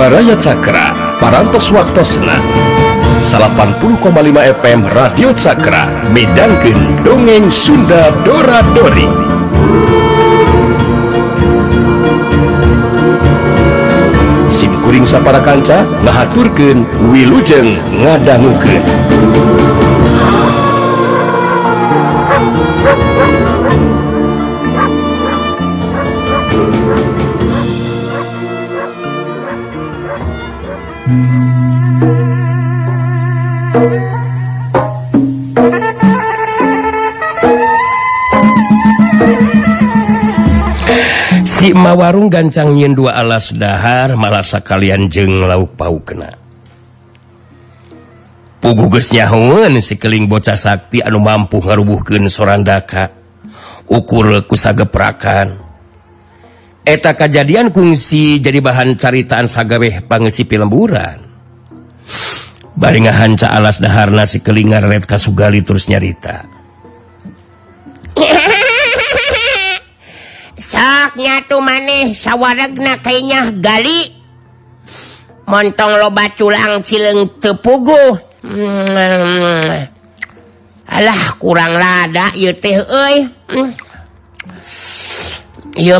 Baraya Cakra parantos waktosna. 80,5 FM Radio Cakra Medangkeun dongeng Sunda Dora Dori. Simkuring sapara kanca ngahaturkeun wilujeng ngadangukeun mawarung gancang nyin dua alas dahar malasa kalian jeng lauk pau kena. Pugugusnyaun sikeling bocah sakti anu mampu ngarubuhkeun sorandaka. Ukur kusa geprakan eta kejadian kungsi jadi bahan caritaan sagaweh pangesipi lemburan bari ngahanca alas dahar nasi kelingar red kasugali terus nyarita. saknya tuh maneh sawwarna kayaknya gali. Montong loba culang cileng tepugu hmm. alah kurang lada teh hmm.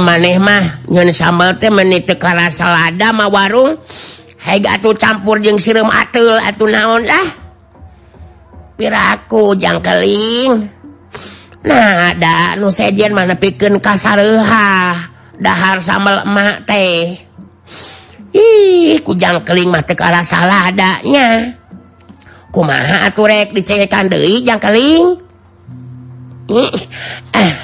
maneh mah menitasa lada mah warung. Tuh campur jeung sirum atul atuh naon lah piraku jangkeling. Nah ada nu sejen mana piken kasarha dahar sambal emak teh. Ih kujang keling mah ke arah salah adanya. Kumaha aturek dicengekan deui jang keling mm. eh,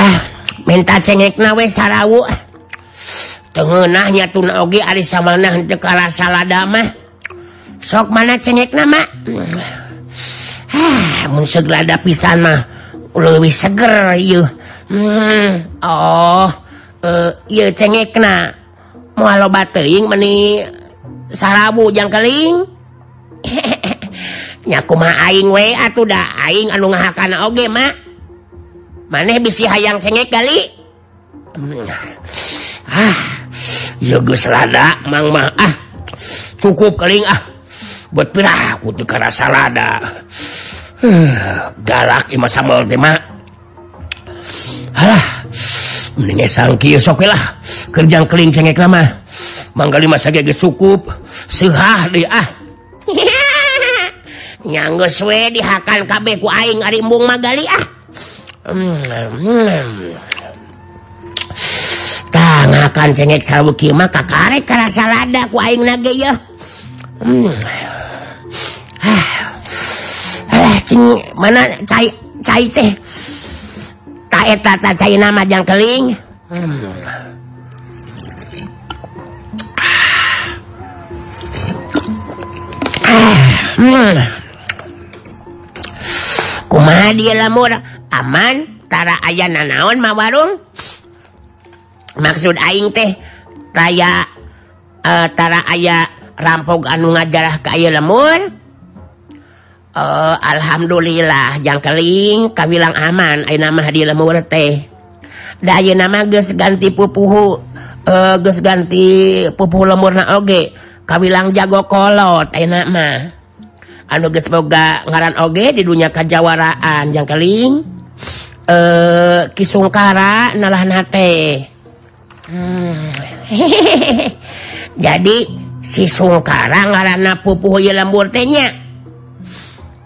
eh, minta cengek nawe sarawu. Tengenahnya tuna oge ari samalna teu karasa arah mah. Sok mana cengek nama hmm. ah mun seglada pisan mah. lebih seger hmm. Oh uh, cengek loba bateing meni sarabu jangkeling. Nya kumaha aing we atuh da aing anu ngahakan oge mak maneh bisi hayang cengek kali hmm, ah ah geus lada mang mah ah. Cukup keling ah. Buat pirah kutu karena salada galak masalah sangki sokilah kerjang keling cengek mah manggali masa geus cukup sehah deh ah. Nyangge swe dihakan kabeh ku aing arimbung magali ah. Hmm. Tangakan cengek sabuki mah kakarek karasa lada ku aing nage ya hmm. ah. mana cai, cai teh taeta ta cai nama jang keling hmm. hmm. kumaha dia lamur aman tara aya nanaon ma warung maksud aing teh raya uh, eh, tara aya rampok anu ngajarah ka aya lemur Uh, Alhamdulillah yang keling ka bilang aman nama ganti pupuhu uh, ganti pupuhu lemurna oge ka bilang jago kolot ayeuna mah. Anu boga ngaran oge di dunia kajawaraan jangkeling eh uh, Kisungkara nalahnate hmm. jadi si Sungkara ngaran pupuhu lemurtenya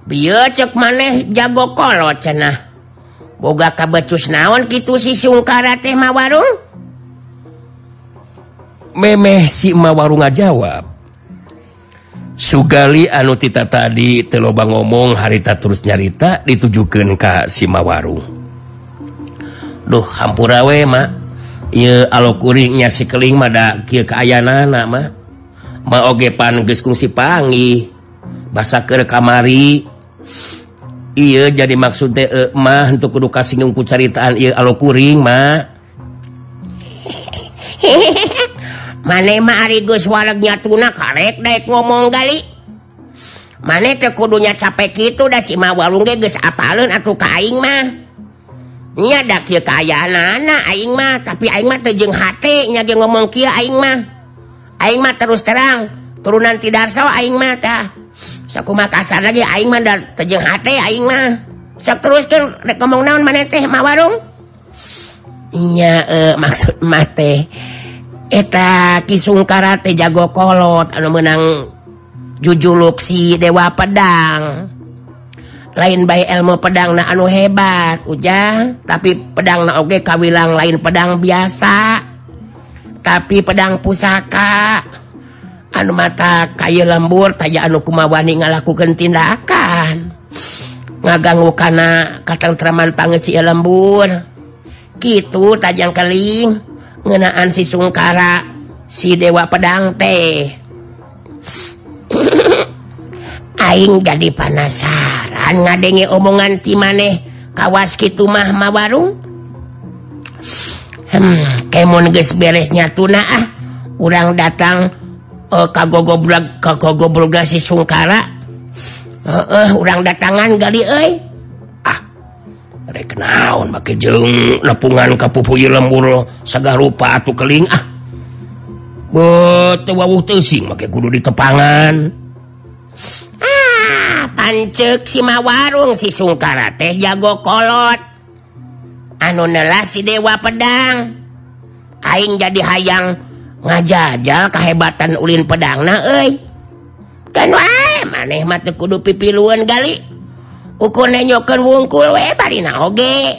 Bieu cek maneh jago kolot cenah. Boga kabecus naon gitu si sungkara teh mawarung memeh si mawarung ngajawab. Sugali anu tita tadi teloba ngomong harita terus nyarita ditujukan ka si mawarung Duh hampurawe mak Iye alo kuringnya si keling mada kia keayana nama ma. Oge pan geus si pangi basa ke kamari. Ieu jadi maksud teh uh, mah untuk caritaan. Ieu ceritaan kuring manehnya nyatuna karek daek ngomong kali maneh kudunya capek kitu da si walung apalun atau mah. mahnya da kieu anak-aing mah. Tapi Aing mah tejeng hatnya ge ngomong Kia Aing mah. Aing mah terus terang turunan Tidarso Aing mata saku Makassar lagi Aing mandar tejeng hate Aing mah. Sok terus rek ngomong naon mana teh mah warung? Iya eh, maksud mate eta kisung karate jago kolot anu menang jujuluk si dewa pedang. Lain baik ilmu pedang na anu hebat ujang. Tapi pedang na oge kawilang lain pedang biasa. Tapi pedang pusaka. anu mata kayu lembur taya anu kumawani ngalakukan tindakan. Ngaganggu kana katentraman pangesi lembur. Gitu tajang keling ngenaan si sungkara si dewa pedang teh. Aing jadi panasaran ngadenge omongan ti maneh kawas gitu mah mawarung hmm, kemon beresnya tuna ah. Urang datang Eh, uh, kago goblak si sungkara. Uh, uh, datangan gali euy. Ah rek naon make jeung nepungan kapupuy lembur sagarupa rupa atuh keling ah. Betul wawuh teusing make kudu ditepangan. Ah pancek si mawarung si sungkara teh jago kolot. Anu nelas si dewa pedang. Aing jadi hayang ngajajal kehebatan Ulin pedang na teu kudu pipiluan gali. Ukur nenyokeun wungkul we bari na oge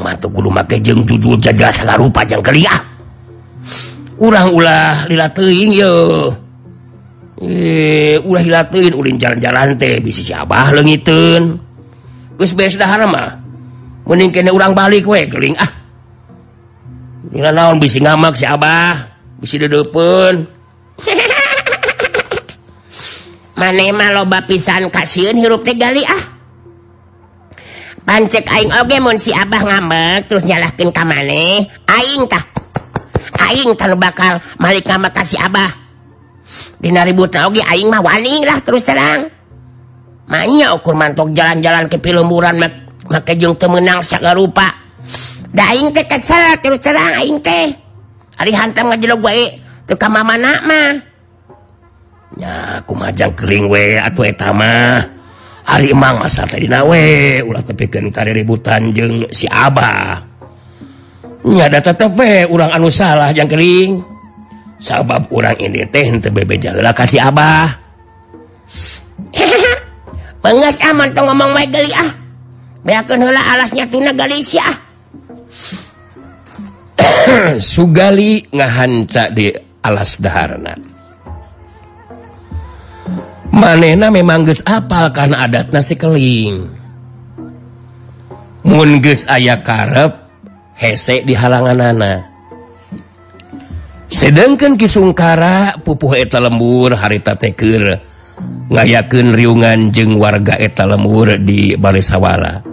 mah teu kudu make jeung jujul jaga sagarupa jang jeng urang ulah lila teuing yeuh. Eh ulah lila ulin jalan-jalan teh bisi siabah leungiteun geus beres dahar mah mending kene urang balik we keling ah. naon bisi ngamak si Abah bisi dudupun manemah loba pisan kasihun hirup tegali ah. Pancek aing oge mun si Abah ngamak terus nyalahkeun ka maneh aing tah. Aing tah bakal malik ngamak ka si Abah. Dina ributna oge aing mah wani lah terus terang. Manya ukur mantok jalan-jalan ke pilemuran make jeung teu meunang sagarupa daing teh kesel terus terang aing teh. Hari hantam ngajelok wae teu ka mamana mah ya aku majang kering we atau etama hari emang masa tadi nawe ulah tepikan kari ributan jeng si abah. Nya da tetep we orang anu salah jang kering. Sabab orang ini teh henteu bebeja heula kasih abah. Pengas aman tuh ngomong baik geli ah. Beakeun heula alasnya tuna galis ah. Sugali ngahanca di alas daharna. Manena memangges apal karena adat nasi keling. Mun geus aya karep hese di halangan anak sedangkan Kisungkara pupuh eta lembur harita teker ngayaken riungan jeng warga eta lembur di Balesawala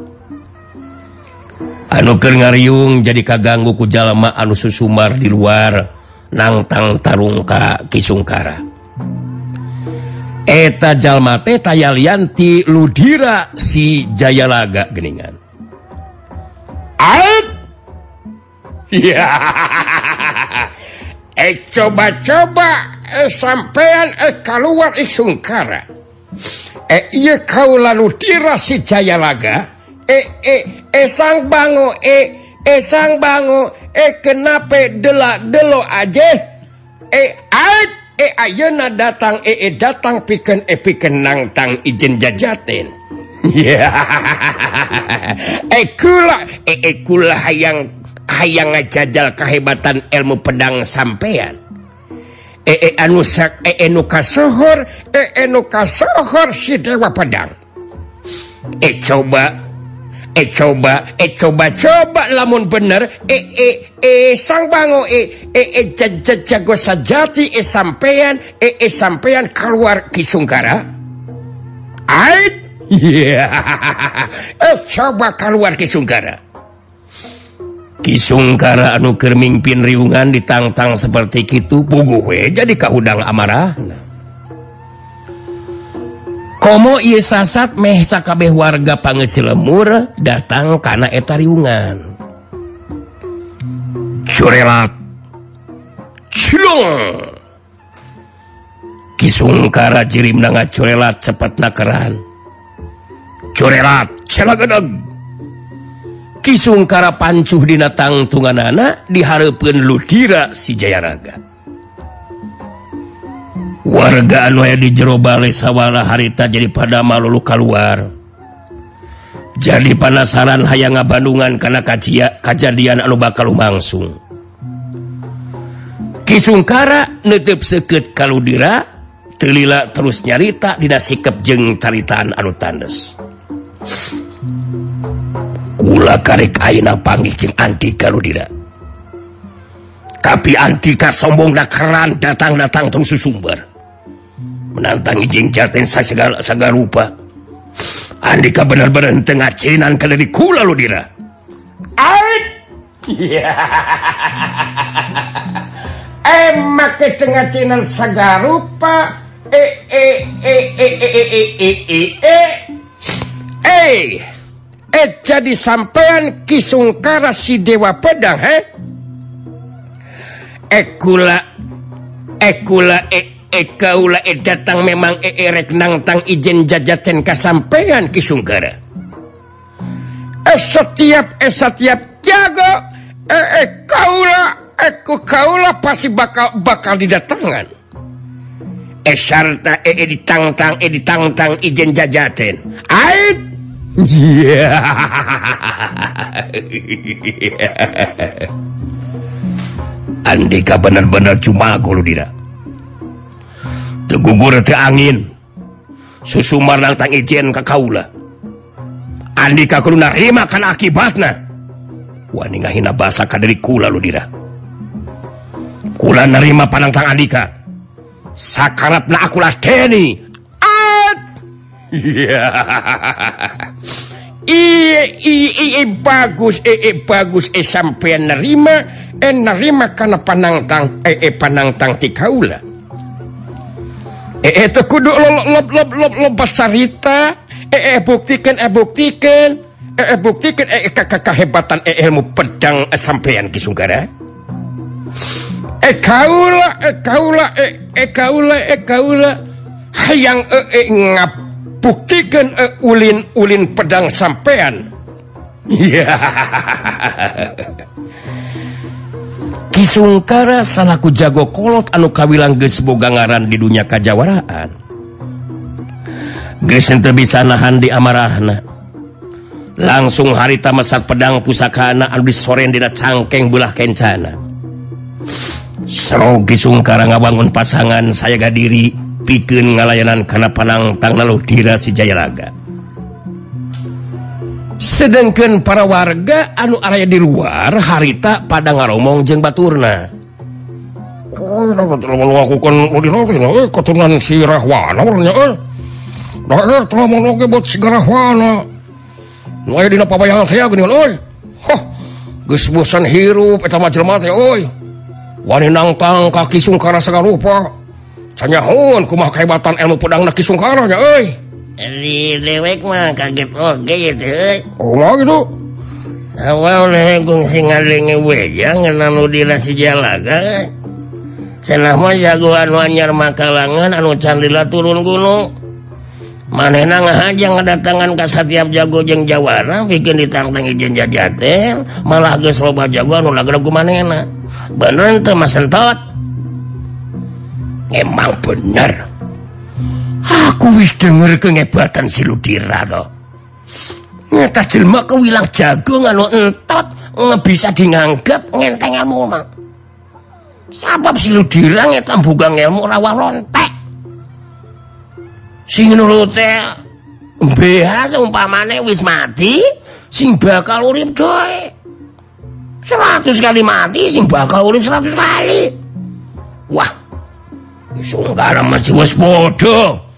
anuker ngariung jadi kaganggu ku jalama anu Susumar di luar nangtang tarungka Kisungkara. Eta jalmate tayalianti ludira si Jayalaga geningan. Out eh coba-coba eh sampean eh keluar Sungkara eh iya kau lalu tira si Jayalaga eh, eh, eh, sang bango eh Sang bango eh kenapa dela delo aja eh ait, eh ayeuna datang eh, eh datang pikeun eh piken nang tang ijen jajaten. Eh kula eh, eh kula hayang hayang ngajajal kehebatan ilmu pedang sampean. Eh, eh anu sak eh anu e kasohor e eh anu kasohor si dewa pedang. Eh coba eh coba eh coba coba lamun bener eh eh eh sang bango eh eh eh jago sajati eh sampean eh eh sampean keluar kisungkara ait yeah. eh coba keluar kisungkara Kisungkara anu kermimpin riungan ditangtang seperti itu pugu we jadi kau udang amarah nah. Komo meh sakabeh warga pangesi lemur datang karena etariungan Curelat. Cilung Kisungkara jirim nanga curelat cepat nakeran. Curelat celagedeg Kisungkara pancuh dina tangtungan anak diharapkan ludira si Jayaraga wargaan aya di jerobalik sawwala harita jadi pada malulu keluar jadi panasaran hayang Bandungan karena kacia kejadian anu bakal langsung Kisungkara netep seket kaludira telila terus nyarita dinasikep jeng caritaan anu tandes. Kula karek aina panggih jeng anti kaludira. Tapi antika sombong nak keran datang-datang terus sumber menantang izin caten saya segala segala rupa. Andika benar-benar tengah cinan kalau di kula lo dira. Ait emak eh, ke tengah cinan segala rupa. Eh, eh eh eh eh eh eh eh eh eh eh. Eh eh jadi sampean kisungkara si dewa pedang he? Eh kula eh kula eh Eh, ekaula e eh, datang memang eh, eerek nangtang izin jajaten kasampean Kisungkara. Eh setiap eh setiap jago eh ekaula eku kaula pasti bakal bakal didatangan. Eh sarta eh, eh ditangtang eh ditangtang izin jajaten. Ait Iya. Yeah. Andika benar-benar cuma kalau tidak. gugur angin. Susumar datang ijen ke kaula. Andika keluar rima kan akibatnya wani ngahina bahasa kadari kula lu dira. Kula nerima panantang Andika sakaratna aku lah keni at iya I, bagus e, bagus e sampean nerima eh nerima karena panantang eh panantang ti kaula. eh, eh kudu lompat carita eh, eh buktikan eh buktikan. Eh, eh buktikan eh kakak kehebatan eh ilmu pedang e, sampeyan ki kisungkara eh kaula eh kaula eh kaula eh kaula. Hayang eh eh ngap buktikan ulin ulin pedang sampean yeah. Kisungkara salahku jago kolot anu kawilang gesboga ngaran di dunia Kajawaraan. Gesen bisa nahan di amarahna. Langsung harita masak pedang pusakana Abis sorendina cangkeng belah kencana. So Kisungkara ngabangun pasangan saya ga diri pikir ngalayanan karena panang tanggal Dira si Jayalaga. sedangkan para warga anu area di luar harita pada ngaromong jeng Baturna. Oh, eh, keturunan sirahwanasbosan eh. eh, hirup wanitang kaki sungkara sega rupa canyahun kumah kehebatan ilmu pedang naki sungkaranya dewek mah kaget awalgung singngeasi jalaga selama jagoan wanyar makalangan anu candila turun gunung manenang aja ngadatangan ka setiap jago jeng Jawara bikin ditantang ijen jajatel malah geus loba jago jagoan lagu manena bener itu mas sentot emang bener aku wis denger kengebatan si Ludira to. Ngeta jelma kewilang jago nganu entot bisa dianggap ngenteng ilmu mak. Sabab si Ludira ngeta buka ilmu rawa lontek. Sing nurute BH seumpamane wis mati, sing bakal urip doe. 100 kali mati sing bakal urip 100 kali. Wah. Wis ora masih wis padha.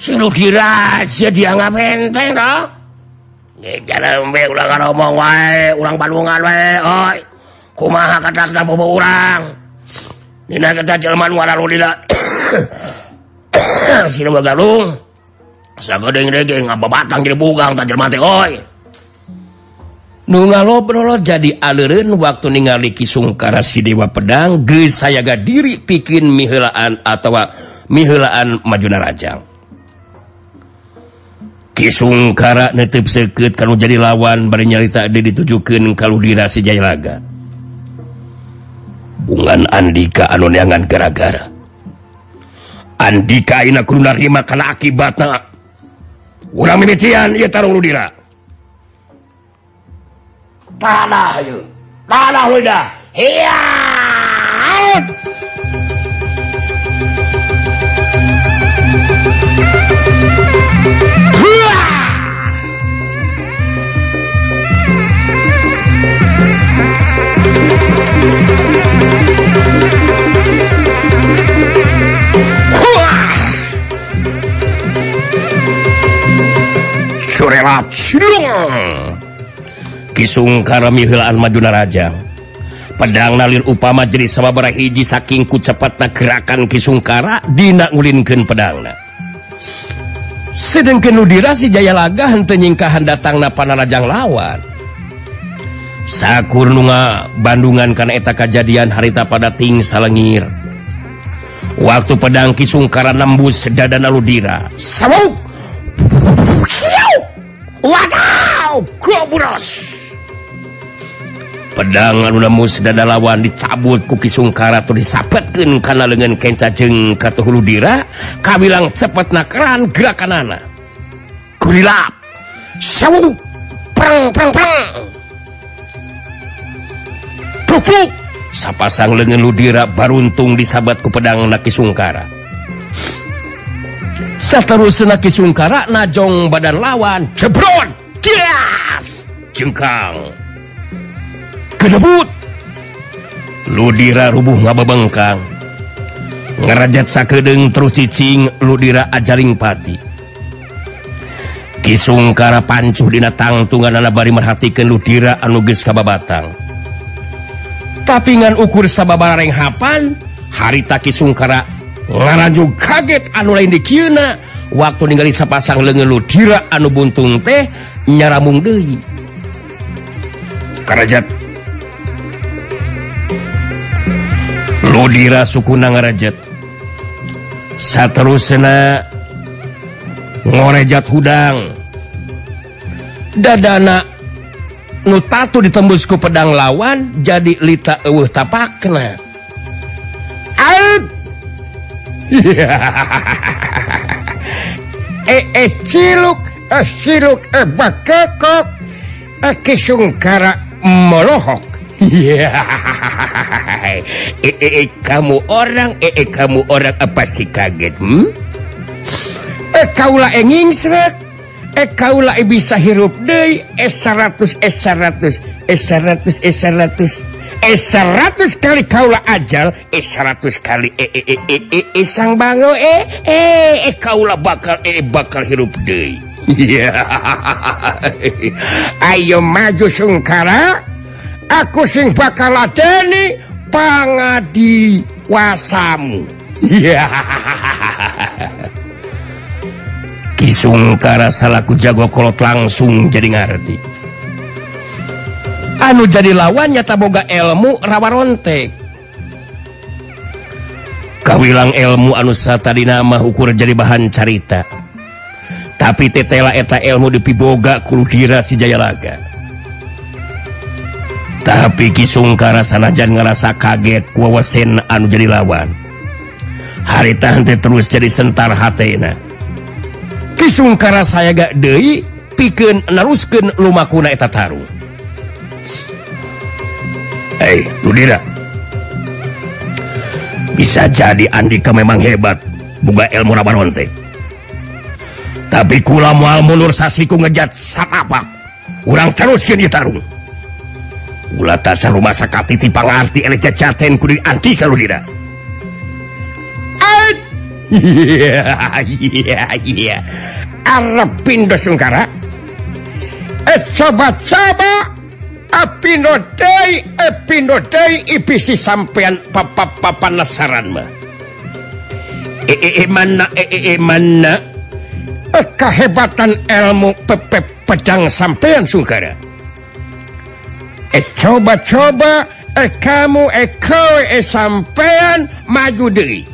silu kira dia dianggap enteng toh. Ngejar ulang ngomong wae ulang bandungan wae oi. Kumaha kata kata bobo urang? Nina kita jelman walau lila silu bagalung sagedeng dege ngababatang jadi bugang tak jelman teh oi. Nu ngalobrol jadi aliran waktu ningali kisungkara si dewa pedang geus sayaga diri pikin mihelaan atau mihelaan majuna rajang. Kisungkara netip seket kalau jadi lawan bernyarita dia ditujukan kalau dirasi Jayalaga. Bungan Andika anu neangan gara-gara. Andika ina kudu narima kana akibatna. Urang mimitian ieu tarung ludira Tanah ayo Tanah ludira Hiya! Kisungkaramihilaan Majuna Raja. Pedang nalir upama jadi sababara hiji sakingku cepat na gerakan Kisungkara Dina ngulinkeun pedangna. Sedangkan Nudirasi Jayalaga henteu nyingkahan datang na panarajang lawan. sakurnunga Bandungan karena eta kejadian harita pada Ting Salengir. Waktu pedang Kisungkara nembus dada Naludira. Pedanganmus dada lawan dicabut kuki Sungkara tuh disapatkan karena lengan kencajeng Katuludira Ka bilang cepat nakaran gerakan anak kurilap! Perang prang perang Pupuk! sapasang lengan Ludira baruntung disabat ku pedang Naki Sungkara terus Naki Sungkara najong badan lawan cebron! Kias! Jengkang. Kedebut! Ludira rubuh ngababengkang ngerajat sakedeng terus cicing Ludira ajaring pati. Kisungkara pancuh dina tangtungan anak bari merhatikan Ludira anuges kababatang. tapingan ukur sababareng Hapan hari taki Sungkara laranju kaget anu lain di waktu ningali sapasang lengelu dira anu buntung teh nyaramung deui. Kerajat Ludira suku Nangrajat Saterusena ngorejat hudang. Dadana nutatu ditembusku pedang lawan jadi lita uh, tapakna. Eh, eh, ciluk eh, ciluk eh, bakekok eh, kisungkara melohok. Eh, eh, eh, kamu orang eh, eh, kamu orang apa sih kaget hmm? eh, kaulah enging seret Eh, Ekaula eh, bisa hirup. De S100 S100 S100 S100 S100 kali Kaula ajal eh, S100 kali sang bango eh Kaula bakal eh bakal hirup De Ayo maju sungkara. Aku sing bakal ladeni pangadi wasamu kisungkara salahku jagokolot langsung jadi ngerti anu jadi lawannya taboga ilmu rawarontek kawilang ilmu anusa tadi nama ukur jadi bahan carita. Tapi tetela eta ilmu dipiboga kurudira si Jayalaga tapi kisungkara sanajan ngerasa kaget kuwawasen anu jadi lawan. Haritante terus jadi sentar hatena. kisungkara saya gak deui piken narusken lumakuna eta tarung Hei Ludira. Bisa jadi Andika memang hebat. Buka ilmu Rabaron teh. Tapi kula mual mundur sasiku ngejat satapa. Urang teruskeun ieu tarung kula taca rumah sakati ti pangarti elek jajaten kudu anti kalau tidak Arepin Sungkara coba-pinisi sampeyan papapanasaran kehebatan ilmu pepe pedang sampeyan Sungkara. Eh coba-coba. Eh kamu eh kau eh sampeyan maju diri.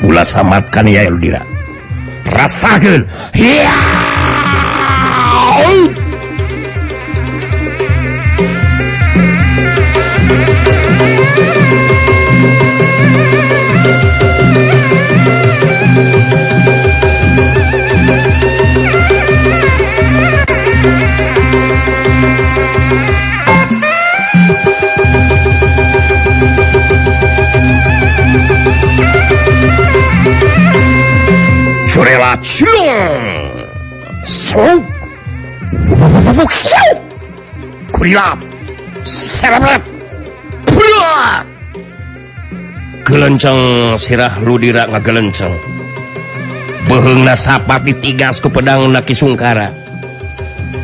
pula samaatkan ya Eldira rasakan. Ya. 실롱 소우 구리랍 세라랍 푸르락 gelenceng sirah ludira ngagelenceng. Beheng sapat ditigas ku pedang naki sungkara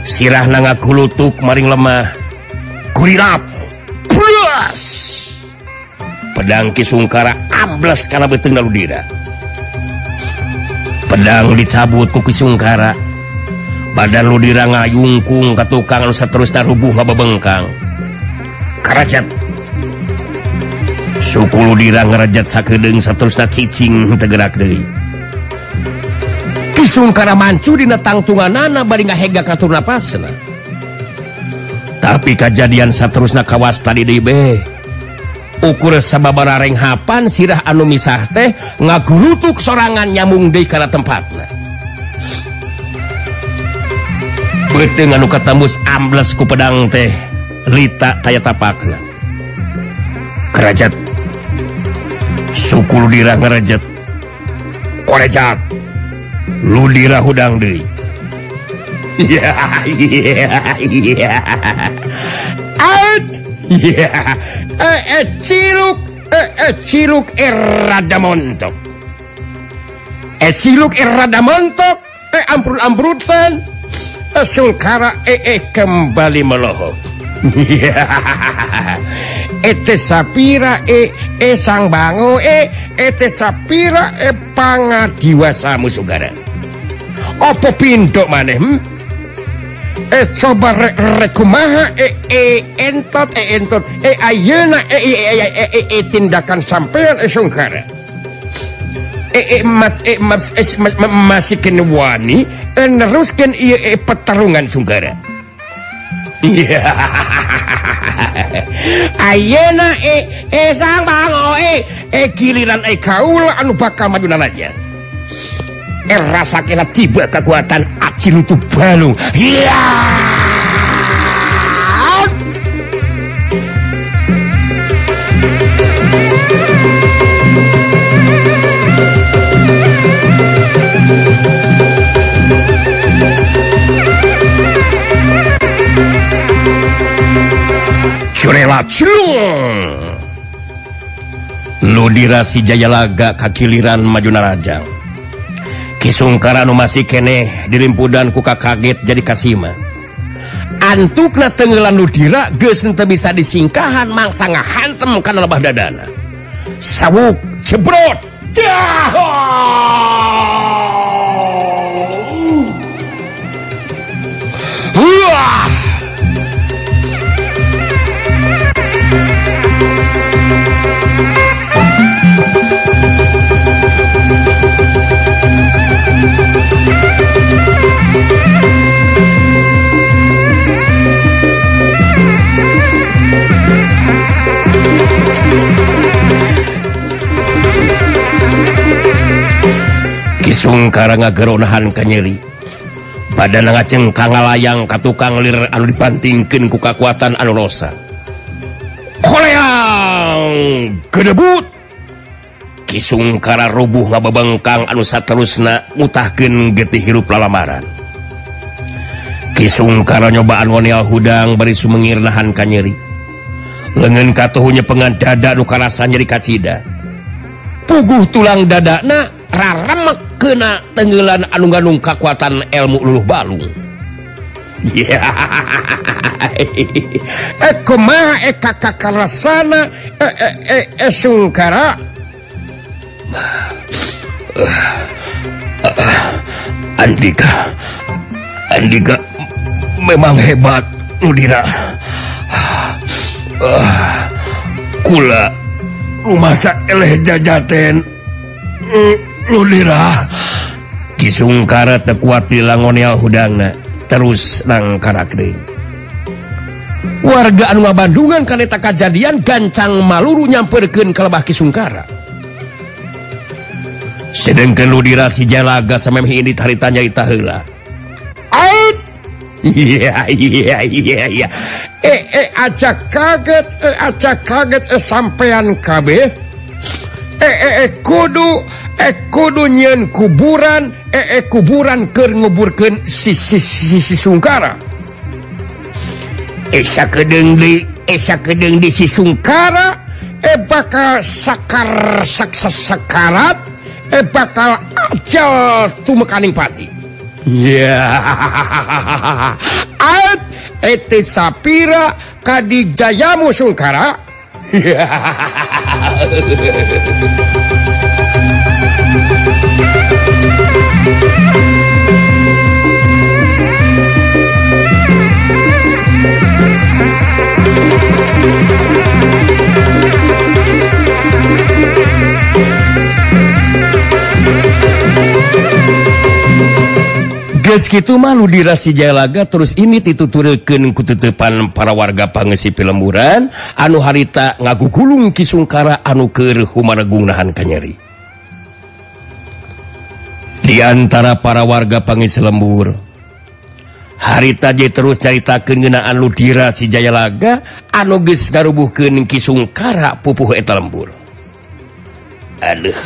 sirah na ngakulutuk maring lemah. Kurirap plus pedang kisungkara sungkara ambles karena beteng ludira. pedang dicabut kuki Sungkara badan lu diranga yungkung ke tukang lu terus tarubuh bengkang Karajat. Suku lu dirang ngerajat sakedeng saterusna cicing tergerak dari Kisungkara mancu dina tangtungan nana bari ngahega katur napasna. Tapi kejadian saterusna kawas tadi di beh ukur sababara renghapan sirah anu misah teh ngagurutuk sorangan nyamung deui kana tempatna. Beteng anu katembus ambles ku pedang teh lita taya tapakna. Kerajat Sukul dirah ngerajat Korejat Lu dirah hudang deui. Ya, ya, ya. Out ciluk ciluk rada montok eh ciluk rada montok eh, eh ampun-ambrutan eh, eh, sulkara ee kembali melohok ete sapira e e sang bango e ete sapira e pangadiwasamu sugara opo pindok maneh hmm? eh coba re, rekumaha eh, eh, entot eh, entot eh ayeuna eh, eh, eh, eh, eh, eh, tindakan sampean eh sungkara eh, eh, mas eh, mas eh, mas, mas, masih kena wani eh, neruskan eh, eh, petarungan sungkara ayeuna eh, eh sang bango eh, eh giliran eh kaula anu bakal majunan aja rasa kena tiba kekuatan aci lutu balung. Iya Curela celung Ludirasi Jayalaga kakiliran Majunaraja Kisungkara masih kene dirimpudan kuka kaget jadi kasima. Antukna tenggelan ludira geus teu bisa disingkahan mangsa ngahantem kana lebah dadana. Sawuk cebrot! Dah! Wah! Kisung karanga geronahan kanyeri. Badan ngaceng kangalayang katukang lir anu dipantingkan ku kekuatan anu rosa. Koleang kedebut! Kisungkara rubuh ngabebengkang anusa terusna mutahkeun getih hirup lalamaran. Kisungkara nyobaan wanial hudang beri sumengir nahan kanyeri lengan katuhunya pengan dada nu karasa nyeri kacida puguh tulang dada na raramek kena tenggelan anung-anung kekuatan ilmu luluh balung Yeah. kumaha eh eka kakara eh, eh, eh, e, e, e sungkara Andika. Andika memang hebat Ludira kula rumah eleh jajaten Ludira kisungkara tekuat di langonial hudangna terus nang karakter warga Anwa Bandungan kaneta kejadian gancang maluru nyamperken kelebah Kisungkara. sedang ke dira si jalaga sama ini taritanya Iya iya iya iya. eh, eh, aja kaget eh, aja kaget eh, sampeyan KB. Eh, eh, eh, kudu eh kudu nyen kuburan eh eh kuburan ke si si, si sungkara. Eh, Esa kedeng di Esa kedeng di si sungkara eh bakal sakar saksa sakarat. eh bakal ajal tumekaning pati ya yeah. ete sapira kadijayamu sungkara yeah. kitu gituman dirasi Jalaga terus ini ku kututupan para warga pangesi pilemburan anu harita ngagu anu keur anuker humanagunahan Kanyeri di antara para warga pangeusi lembur harita J terus caritakeun ngeunaan Ludira si Jayalaga anuges ki Kisungkara pupuh eta lembur. Aduh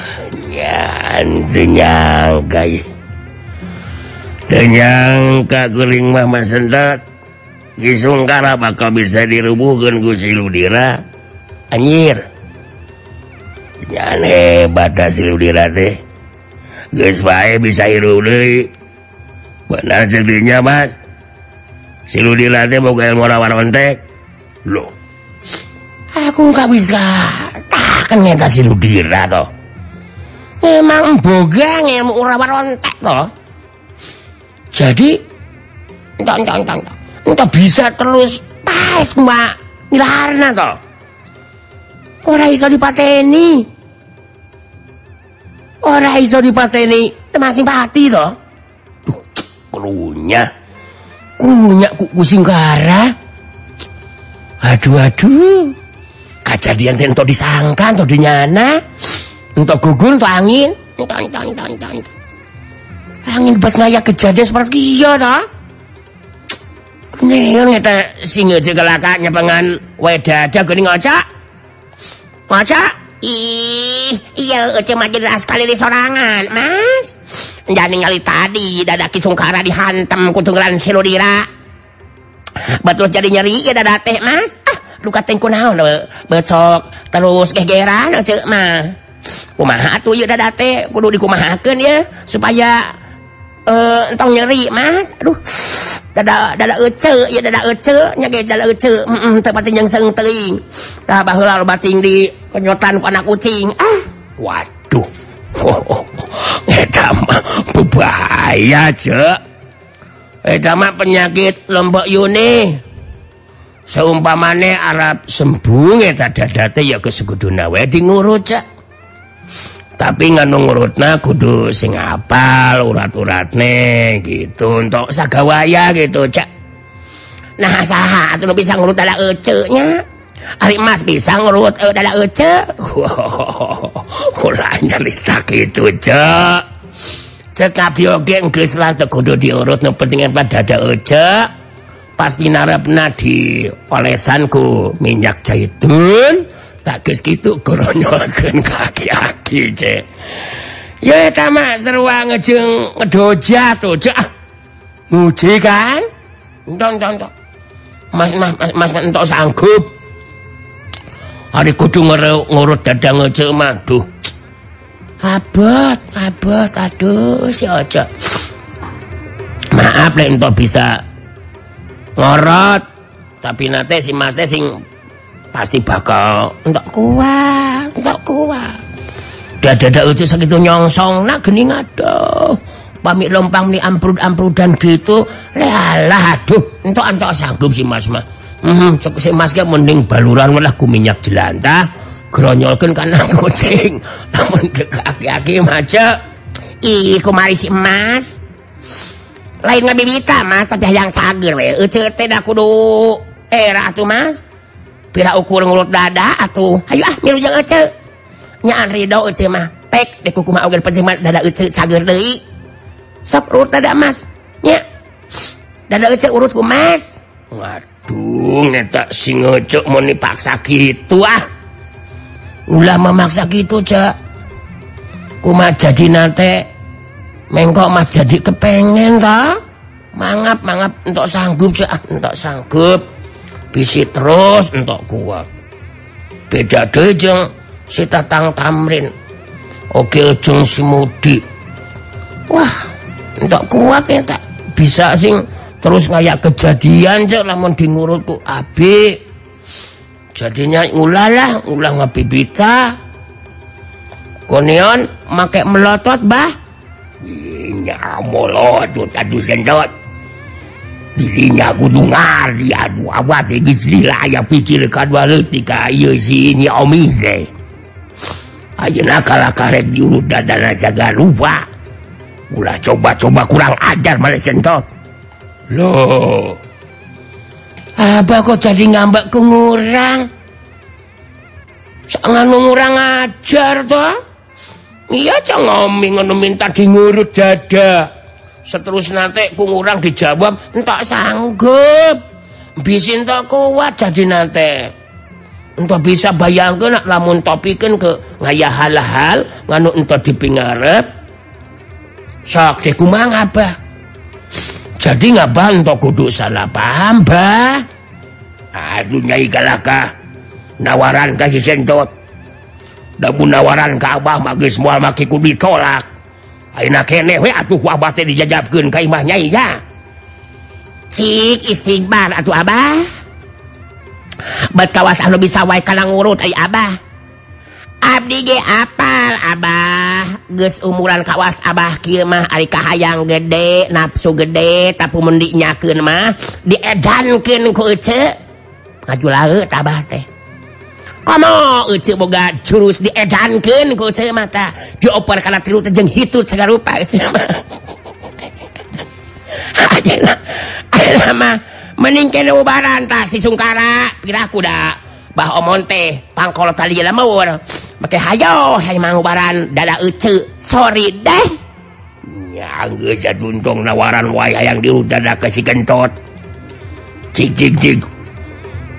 nyangka kuring Mama sentat Kisungkara bakal bisa dirubuhkan Gusi Ludira. Anjir. Aneh batas Ludira teh. Bisa benar sedihnya Mas. Si Ludira teh mau morawantek loh. Aku nggak bisa. Takkan ngeta si Ludira toh. memang bogang yang urawan rontek toh. Jadi entah entah entah entah bisa terus pas mbak ngilarna toh. orang iso dipateni. orang iso dipateni masih pati toh. Krunya Kelunya kuku singkara. Aduh aduh. Kejadian tento disangka, tento dinyana. ento gugun tuh angin entah entah entah entah, entah. angin buat ngaya kejadian seperti iya dah Neon kita singa segelakaknya nyepengan weda ada gini ngocak. Ngocak? Ih iya cuma jadi sekali di sorangan mas. Jangan ningali tadi dadaki sungkara dihantam kutunggalan siludira betul jadi nyeri ya dadah teh mas. Ah luka tengku naon besok terus gegeran cek mah. Kumaha tuh ya dada teh kudu dikumahakeun ya supaya eh entong nyeri mas aduh dada dada ece ya dada ece nya ge dada ece pati jeung seung teuing tah baheula lo bating di kenyotan ku anak kucing ah Waduh. Oh, oh, eta mah Cek. eta penyakit lombok yuni Seumpamane Arab sembuh eta dada teh ya keseguduna we dingurut, Cek. tapi nganungurutna kudu sing apal urat-uratne gitu. Untuk sagawaya gitu cak. Nah saha atau bisa ngurut ada ecenya Ari Mas bisa ngurut eh, e, dada ece wow, ulahnya gitu itu cek cekap dioge geus lah kudu diurut nu penting pada dada ece pas pinarepna di olesan ku minyak zaitun tak geus kitu goronyolkeun kaki-kaki, Cek. ya eta mah sarua ngejeng ngedoja tuh cek ah Muji kan? Mas, mas, mas, mas, entok sanggup. Hari kudu ngere- ngurut dadang ngecek mah, duh. Abot, abot, aduh, si ojo. Maaf lek entok bisa ngorot, tapi nate si Mas sing pasti bakal Entok kuat, entok kuat. dada-dada ucap segitu nyongsong nak geni aduh pamit lompang nih amprud-amprud dan gitu. Lah aduh entok entok sanggup si mas mah hmm, cok si mas mending baluran malah ku minyak jelantah gronyolkan karena kucing. Namun kaki-kaki maca ih kumari si emas lain nggak bibita mas tapi yang cagir we. Ece tidak kudu. Era tuh mas pira ukur mulut dada atuh. Hayu ah milu jeung eceu nyaan rido eceu mah pek. De ku kumaha ogen penjimat dada eceu sageur deui. Sap urut dada mas. Nya. Dada eceu urut ku mas. Waduh neta si ngeceu Ayolah dadaaksa kitu ah. Ulah memaksa kitu cek kuma jadi nate. Mengko Mas jadi kepengen ta. Mangap mangap. Untuk sanggup cek ah, untuk sanggup. Bisi terus untuk kuat beda dejeng si tatang tamrin. Oke jeng si mudi. Wah untuk kuat ya tak bisa sing terus ngayak kejadian cak lamun di ngurutku abi jadinya ulalah ulah ngabibita konion make melotot bah nya molot tadi sendot dirinya Gunung Ali anu abah geus geus pikir pikirkeun baleut ka ieu si ini omi teh ayeuna kala karep diurut dadana jaga lupa. Ulah coba-coba kurang ajar malah sentot loh. Abah kok jadi ngambek ke ngurang sangat ngurang ajar toh. Iya cengoming ngono minta diurut dada. seterus nanti pengurang dijawab entak sanggup. Bisin tak kuat jadi nanti. Untuk bisa bayangkan nak lamun topikan ke ngaya hal-hal nganu untuk dipingarep sok dikumang apa? Jadi ngaban untuk kudu salah paham bah aduh nyai galakah nawaran kasih sentot namun nawaran ke abah magis mual maki ku ditolak. istighbar atau Abah. Kawasan bisa wa kalang urut ay Abah. Abdi apal Abah. Ges umuran kawas Abah Kimah Arikah hayang gede nafsu gede tapi mendiknya kemah diedankan kuce ngaju laut Abah teh. boga jurus diedankan ku mata dioper karena tilu teh jeung hitut segala rupa ayeuna ayeuna mah mending kene ubaran tah si sungkara. Pirah kuda bah omon teh pangkolo tali jelema mawon make hayo hayang mangubaran dada euceu sori deh. Ya geus duntung nawaran wae hayang diudah dada ka si kentot. Cik cik cik.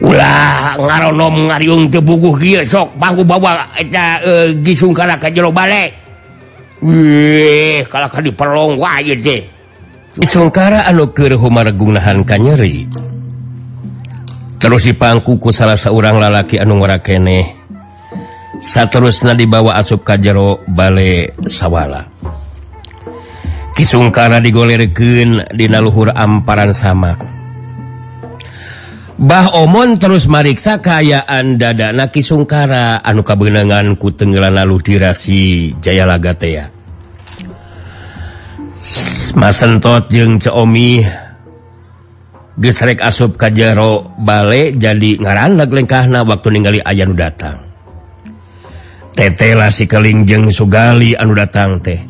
ulah ngaronom teu puguh kieu sok pangku bawa eta uh, gisung kana ka jero bale. Weh kala ka diperlong wae ieu teh. Sungkara anu keur humareungnahan ka nyeri. Terus dipangku ku salah seorang lalaki anu ngora keneh saterusna dibawa asup ka jero bale sawala. Kisungkara digolerkeun dina luhur amparan samak. Bah Omon terus mariksa kayakaan dada. Naki sungkara anu kabenangan ku tenggelan lalu dirasi Jayalaga Lagatea. Masentot jeung ceomi gesrek asup ka jero bale jadi ngaran lengkahna waktu ningali aya nu datang. Tetela si keling jeung Sugali anu datang teh.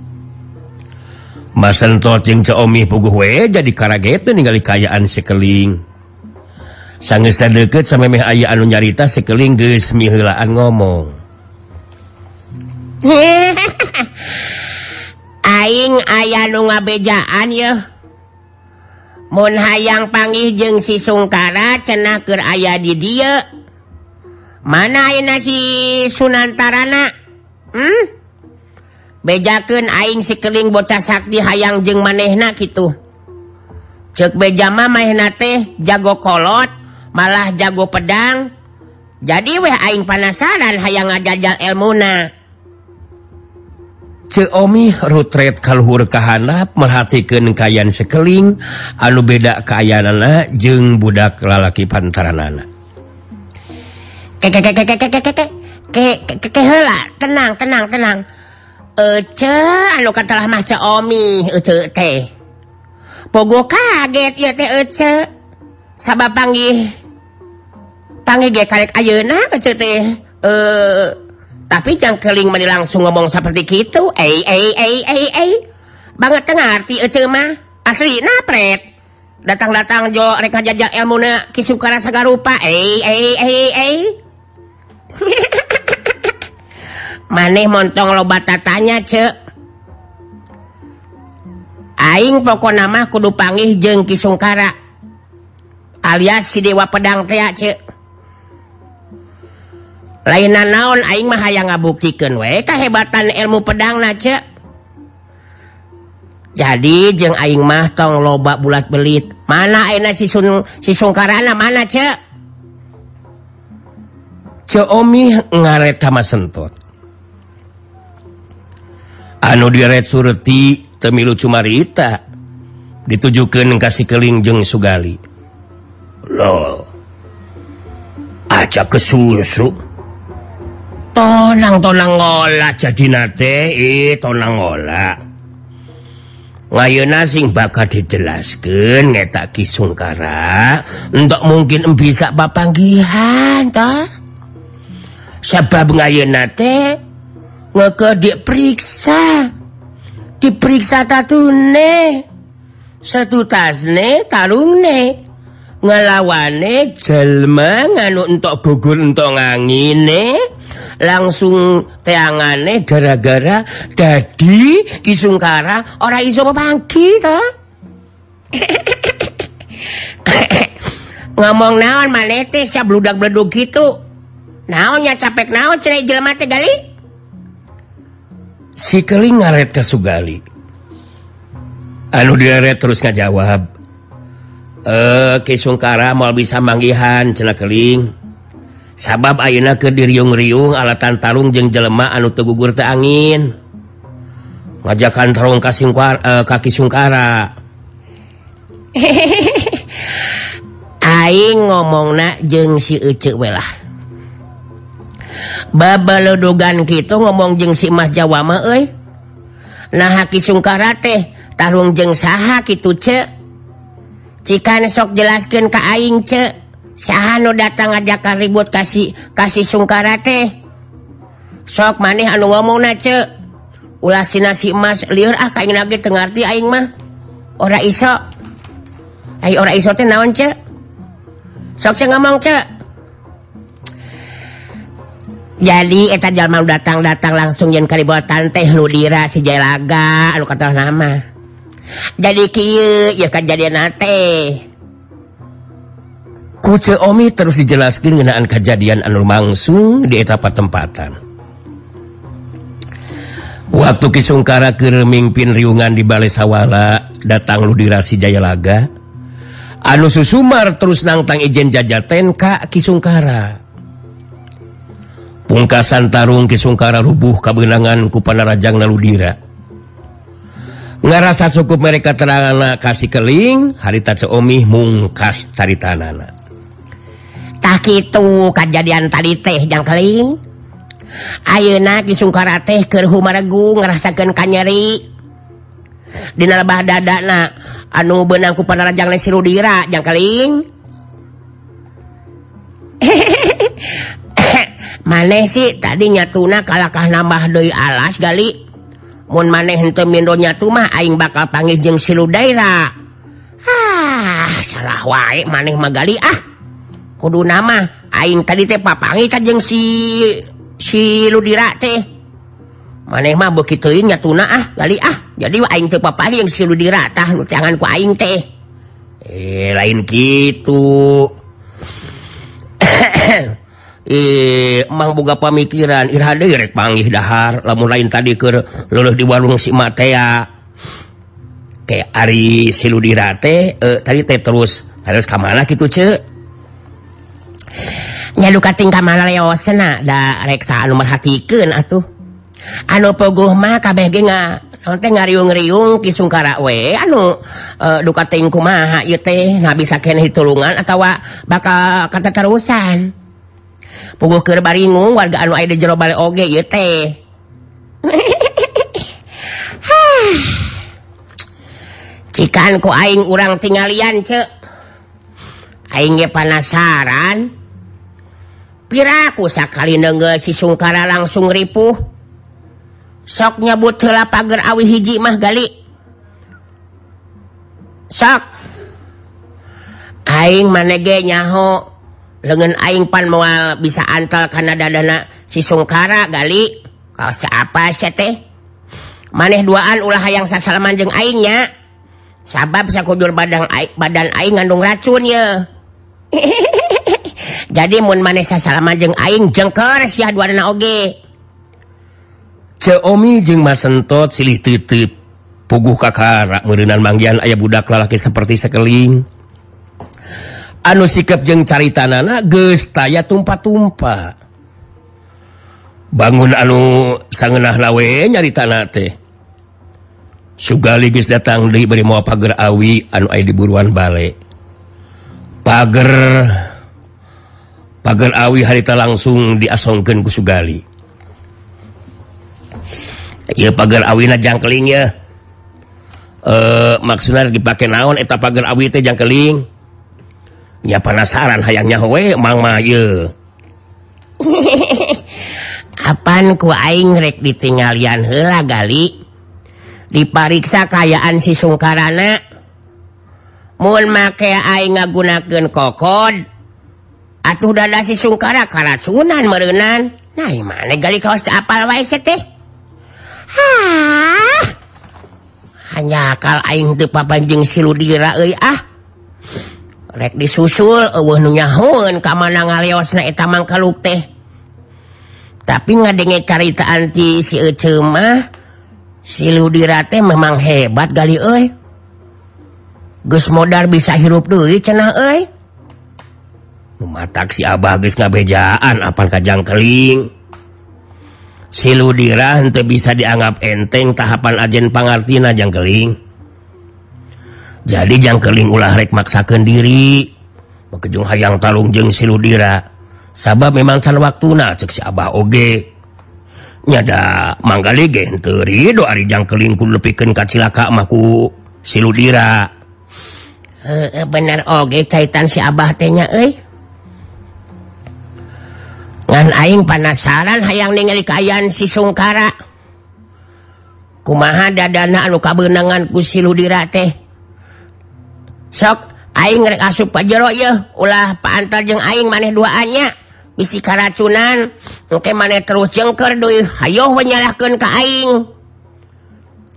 Masentot jeung ceomi puguh we jadi karagete ningali kayaan si keling. sang deket sama aya anu nyarita sekeling gesmilaan ngomong Aing aya nu ngabejaan ya Mun hayang panggih jeung si Sungkara cenah keur aya di dia Mana ayeuna si Sunantarana? Hmm? Bejakeun aing sikeling bocah sakti hayang jeung manehna kitu. Cek beja mah manehna teh jago kolot malah jago pedang jadi weh aing panasaran hayang ngajajal elmuna Ceomi rutret kalluhur kahanap merhatikan kayan sekeling anu beda keayaan anak jeung budak lalaki pantaran anak tenang tenang tenang Ece anu katalah mah Ceomi Ece teh Pogo kaget ya teh Ece sabab panggih datangnya ge karek ayeuna kecil teh eh tapi jang keling meni langsung ngomong seperti gitu eh eh eh eh eh banget tengah arti ece mah asli napret datang-datang jo rek jajal ilmu na kisukara sagarupa eh eh eh eh maneh montong loba tatanya cek aing pokok nama kudu pangih jeng kisungkara alias si dewa pedang teh cek lainan naon aing mah hayang ngabuktikan we kehebatan ilmu pedang naca jadi jeung aing mah tong loba bulat belit. Mana enak si sun si sungkarana mana ce? Ce omi ngaret sama sentut. Anu diret surti temilu cumarita ditujukan kasih keling jeung sugali. Lo acak kesusu tonang tonang ngola jadinate eh tonang ngola. Ngayo nasing bakal dijelaskan ngetak kisungkara untuk mungkin bisa papanggihan ta? Sebab ngayo nate ngeke diperiksa. Diperiksa tatune satu tasne tarungne. Ngelawane jelma nganu untuk gugur untuk ngangine. langsung teangane gara-gara dadi Kisungkara ora iso pepanggi to. Ngomong naon manete ya bludak-bleduk gitu. Naonnya capek naon cerai jelema teh gali? Si keling ngaret ke Sugali. Anu diaret terus ngajawab eh Kisungkara mau bisa manggihan cena keling. sabab Ayeuna ke diriung-riung alatan Tarung jeung jelema anu tegugur te angin ngajakan tarung kasing uh, eh, kaki sungkara Aing ngomong na jeng si Ucu welah Babaludugan gitu ngomong jeng si Mas Jawa mah euy. Nah haki sungkara teh tarung jeng saha gitu ce. Cikan sok jelaskeun ka aing ce. Syahanu datang ajakan ribut kasih kasih sungkara teh? Sok maneh anu ngomong Ulah ulasi nasi emas liur ah kain lagi tengerti aing mah. Ora iso. Ay ora iso teh naon ce? Sok ce ngomong ce. Jadi eta jalma datang datang langsung jen karibotan teh nu dira si jalaga anu kata nama. Jadi kieu ya kan jadi nate kuce Omi terus dijelaskan ngenaan kejadian anu langsung di etapa tempatan waktu Kisungkara kemingpin riungan di Balai Sawwala datang lu dirasi Jayalaga anu Susumar terus nangtang Ijen jajaten Ka Kisungkara. Pungkasan Tarung Kisungkara rubuh kabenangan kupanarajang Naludira ngerasa cukup mereka terang anak kasih keling harita Omi mungkas cari tanana. itu kejadian tadi teh yang keling Ayeuna di Sungkara teh ke Humargu ngerasakan kanyeri. Di lebah dadana anu benangku si Sirudira jang keling maneh sih tadi nyatuna kalakah nambah doi alas gali. Mun maneh henteu mindonya tumah aing bakal panggil jeung Sirudaira ah salah wae maneh magali ah. kudu nama Aing tadi teh papangi kajeng si si Ludira teh. Maneh mah begitunya tuna ah kali ah. Jadi Aing teh papangi yang si Ludira tah nu tanganku Aing teh. Eh lain gitu eh emang boga pamikiran irhade rek panggih dahar. Lamun lain tadi ke luluh di warung si Matea kayak Ari si Ludira teh eh, tadi teh terus harus kamana gitu cek? nyalukating tingkah mana leosena da reksa anu merhatikan atuh. Anu pogoh mah kabeh ge nanti ngariung-riung ki sungkara we anu e, uh, duka ting kumaha ieu teh bisa keneh hitulungan atawa bakal kataterusan. puguh keur baringung warga anu aya di jero bale oge ieu teh. Cikan ku aing urang tinggalian ce. Aing ge panasaran. piraku sakali nenggel si sungkara langsung ripuh. Sok nyebut hela pagar awi hiji mah gali. Sok. Aing manege nyaho lengan aing pan moal bisa antal karena dadana si sungkara gali. Kau apa sih teh? Maneh duaan ulah hayang sasalaman jeung aingnya. Sabab sakujur badan aing, badan aing ngandung racun ya jadi mun manesa salaman jeung aing jengker sia duana oge. Ceomi jeung Mas Sentot silih titip puguh kakara meureunan manggian aya budak lalaki seperti sekeling anu sikap jeung caritanana geus taya tumpah-tumpah bangun anu sangenah lawe nyaritana teh. Sugali geus datang deui bari moal pager awi anu aya di buruan bale. Pager pagar awi harita langsung diasongkan kusugali ya pagar awina jangkeling ya e, eh, maksudnya dipakai naon eta pagar awi teh jangkeling? Ya penasaran hayangnya we mang mah ye kapan ku aing rek ditinggalian heula gali? Dipariksa kayaan si sungkarana? Mun make aing ngagunakeun kokod? atuh dada si sungkara karat Sunan merenan nah mana gali kaos apal wae teh. Hanya akal aing teu papanjing siludira euy ah. Rek disusul eueuh nu nyahoeun ka mana ngaliosna eta mangkaluk teh. Tapi ngadenge caritaan ti si Ece mah siludira teh memang hebat gali euy. Geus modar bisa hirup deui cenah euy. taksi Abahgus ngabejaan apa kajang keling. Siludira untuk bisa dianggap enteng tahapan ajen pangartina jangkeling jadi jangkeling ulah rek maksakan diri. Mekejung hayang talung jeng siludira sabab memang cal waktu na cek si Abah oge. Nyada manggali gen terido ari jangkeling ka cilaka mah ku siludira heeh bener oge caitan si Abah teh nya eh ngan aing panasaran hayang ningali kayan si Sungkara. Kumaha dadana anu kabenangan ku siludira teh? Sok aing rek asup ka jero ye ulah paantar jeung aing maneh duaannya. Bisi karacunan engke maneh terus jengker deui. Hayo we nyalahkeun ka aing.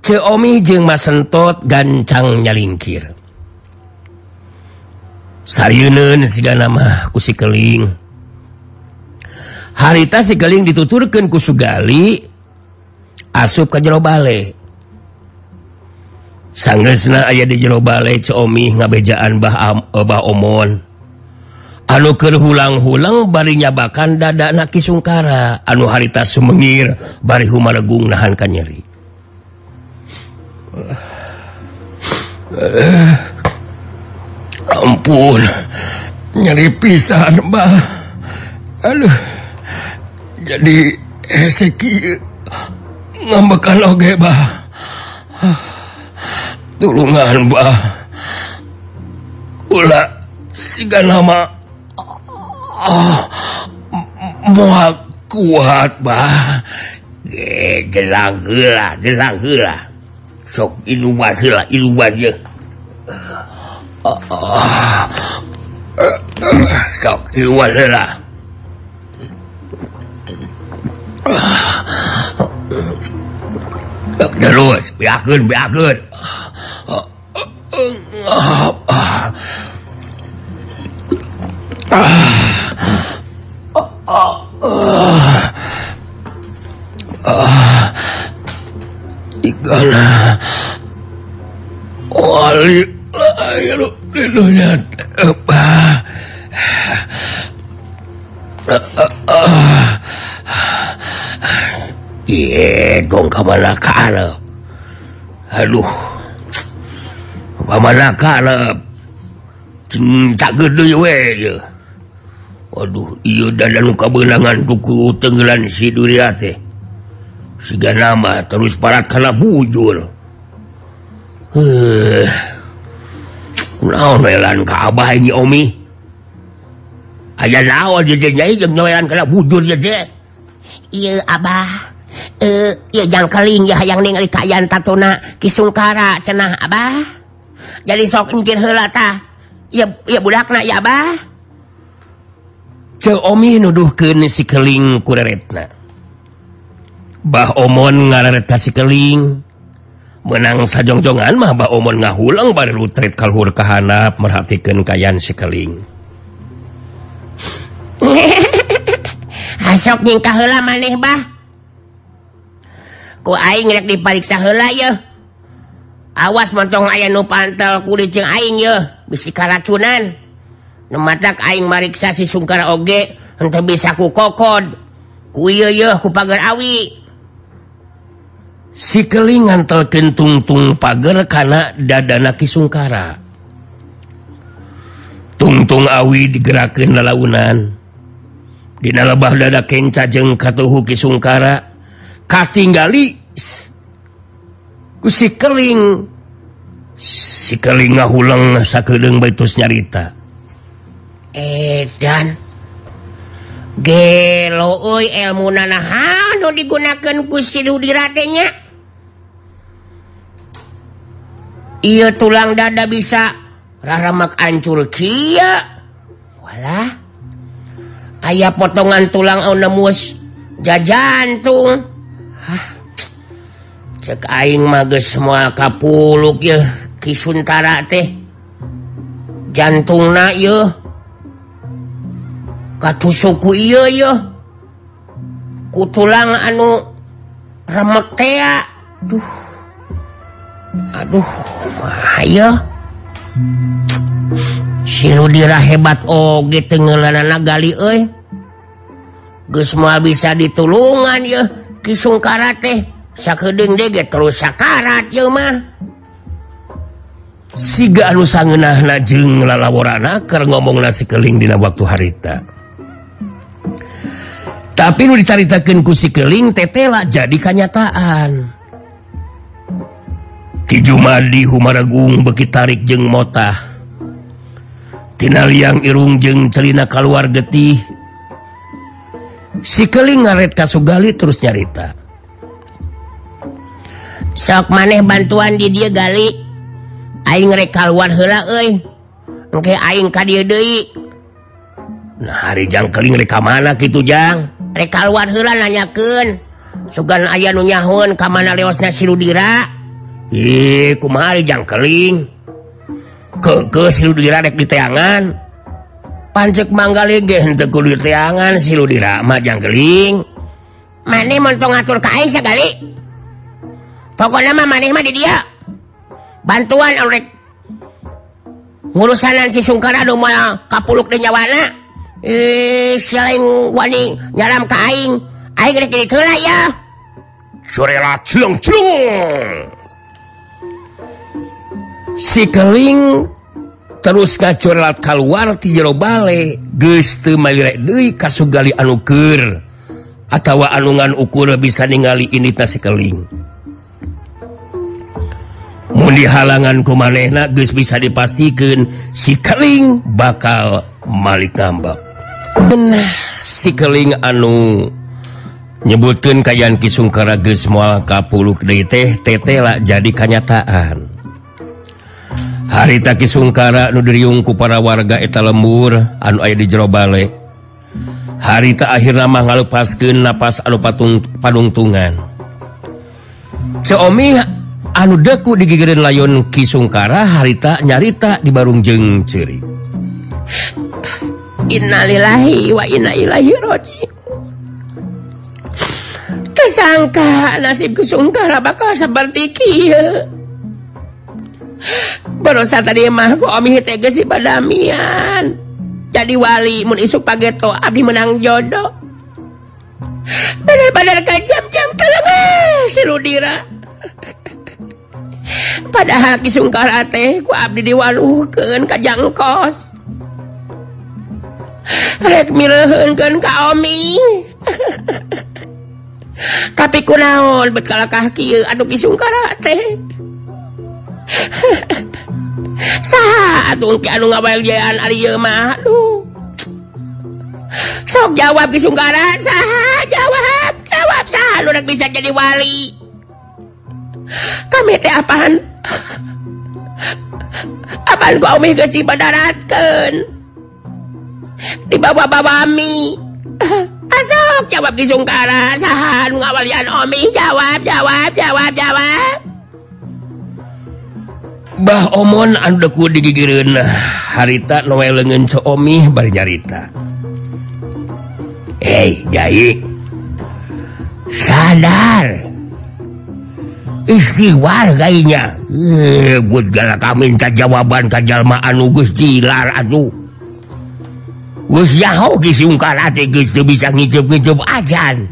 Ceomi jeung Mas Sentot gancang nyalingkir. Sarieun sigana mah ku si keling. harita si keling dituturkan kusugali asup ke jero bale. Sanggesna aya di jero bale comi ngabejaan bah, eh, bah omon. Anuker hulang-hulang barinya nyabakan dada naki sungkara anu harita Sumengir bari Humaregung nahankan nyeri. Ampun nyeri pisan Mbah aduh. jadi heseki ngambekan oge bah tulungan bah ula siga nama oh, moal kuat bah eh gelang hela gelang hela sok iluman hela iluman je eh, eh, sok iluman hela wali Aduh. Waduh iyo dadan kabenangan duku tenggelan si duriate Siga nama terus parat karena bujur. Eh. Nalan ke Abah ini Omi? Aya naon jadinya jeng nalan karena bujur iya Abah. eh ya keling ya yang ningali kayan tatuna kisungkara cenah abah. Jadi sok engkir heula tah ya ya budakna ya abah. Ceu omi nuduhkeun si keling kureretna Bah omon ngarareta si keling. Menang sajongjongan mah Bah omon ngahulang bari rutret kalhur kahanap merhatikeun kayan si keling. Asok nyingkah heula maneh bah. dipariksa awas montong aya nu pantel kulit jeung Aing bisi karacunan. Mata Aing mariksa si sungkar oge henteu bisa ku kokod. Ku pagar awi. Sikelingan telken tungtung pagar dadana Ki sungkara. Tungtung awi digerakkeun lalaunan. Dina lebah dada kencajeng katuhuki sungkara. kusi keling. Si keling hulang sakedeng baitus nyarita. Eh, Dan. Gelo ilmu nanahan digunakan kusi diratenya Iya tulang dada bisa raramak ancur kia. Walah ayah potongan tulang au nemus jajantung. cek aing mages semua kapuluk ya Kisuntara teh. Jantung na yo katusuku iyo yo ku tulang anu remek teh aduh aduh ayo siludira hebat oge tengelan gali euy. Gus mau bisa ditulungan ya Kisungkara teh sakdeng dege terus sakarat Yomah siga anu sangenah najeng lalaworana ker ngomong nasi keling dina waktu harita. Tapi nu dicaritakeun ku si keling tetela jadi kenyataan. Ki Jumadi Humaragung beki tarik jeung motah. Tina liang irung jeung celina keluar getih. sikeling ngaret kasugali terus nyarita. Sok maneh bantuan di dia gali. Aing rekaluan hela euy. Engke aing ka dieu deui. Nah hari jang keling reka mana kitu jang? Rekaluan heula nanyakeun. Sugan aya nu nyahun ka mana leosna siludira ih kumaha jang keling? Ke ke si rek diteangan pancek manggaliangan silu dirahmatjangkeling mane montong ngatur kain sekali pokok nama maneh mah di dia. Bantuan oleh urusanan si sungkara rumah kapuluk di nyawana. Eh selain wani nyaram ka aing. Aing rek itu lah ya. Surela cilung cilung si keling terus ngacolat keluar ti jero bale geste Dewi kasugali anuker atawa anungan ukur bisa ningali ini Mun mundi halanganku manehna geus bisa dipastikan sikeling bakal Malik ngambak nah sikeling anu nyebutkan kayan Kisungkara geus mual kapuluk deui teh tetela jadi kenyataan. harita Kisungkara Nudirungku para warga eta lembur anu aya di jero bale. Harita akhirna mah ngalepaskeun napas anu patung padungtungan. Seomi anu deku digigirin layon Kisungkara harita nyarita di Barung jeng ciri Innalillahi wa inailahiroji Kesangka nasib Kisungkara bakal seperti kieu. berosa tadimahku si badamian. Jadi wali mun isuk pageto Abdi menang jodoh. Bener-bener kajjang siludira padahal Kisungkar ku Abdi diwaluhkan kajjang kos kaomi tapi ku naon bekalakah Aduh Kisungkar teh sok jawab disunggaran sah jawab jawab. Sah lu bisa jadi wali. Kami teh apaan? Apaan ku omih geus dibandaratkeun di bawah-bawah mi asok ah, jawab disungkaran saha nu ngawalian omih jawab jawab jawab jawab. Bah omon anku digigireun harita Noel lengen coomi bernyarita Hei Jai. Sadar. Istighwar kayaknya segala eh, kami minta jawaban kajjalmaan Gugus dilar aduh bisa ngicip-ngicip ajan.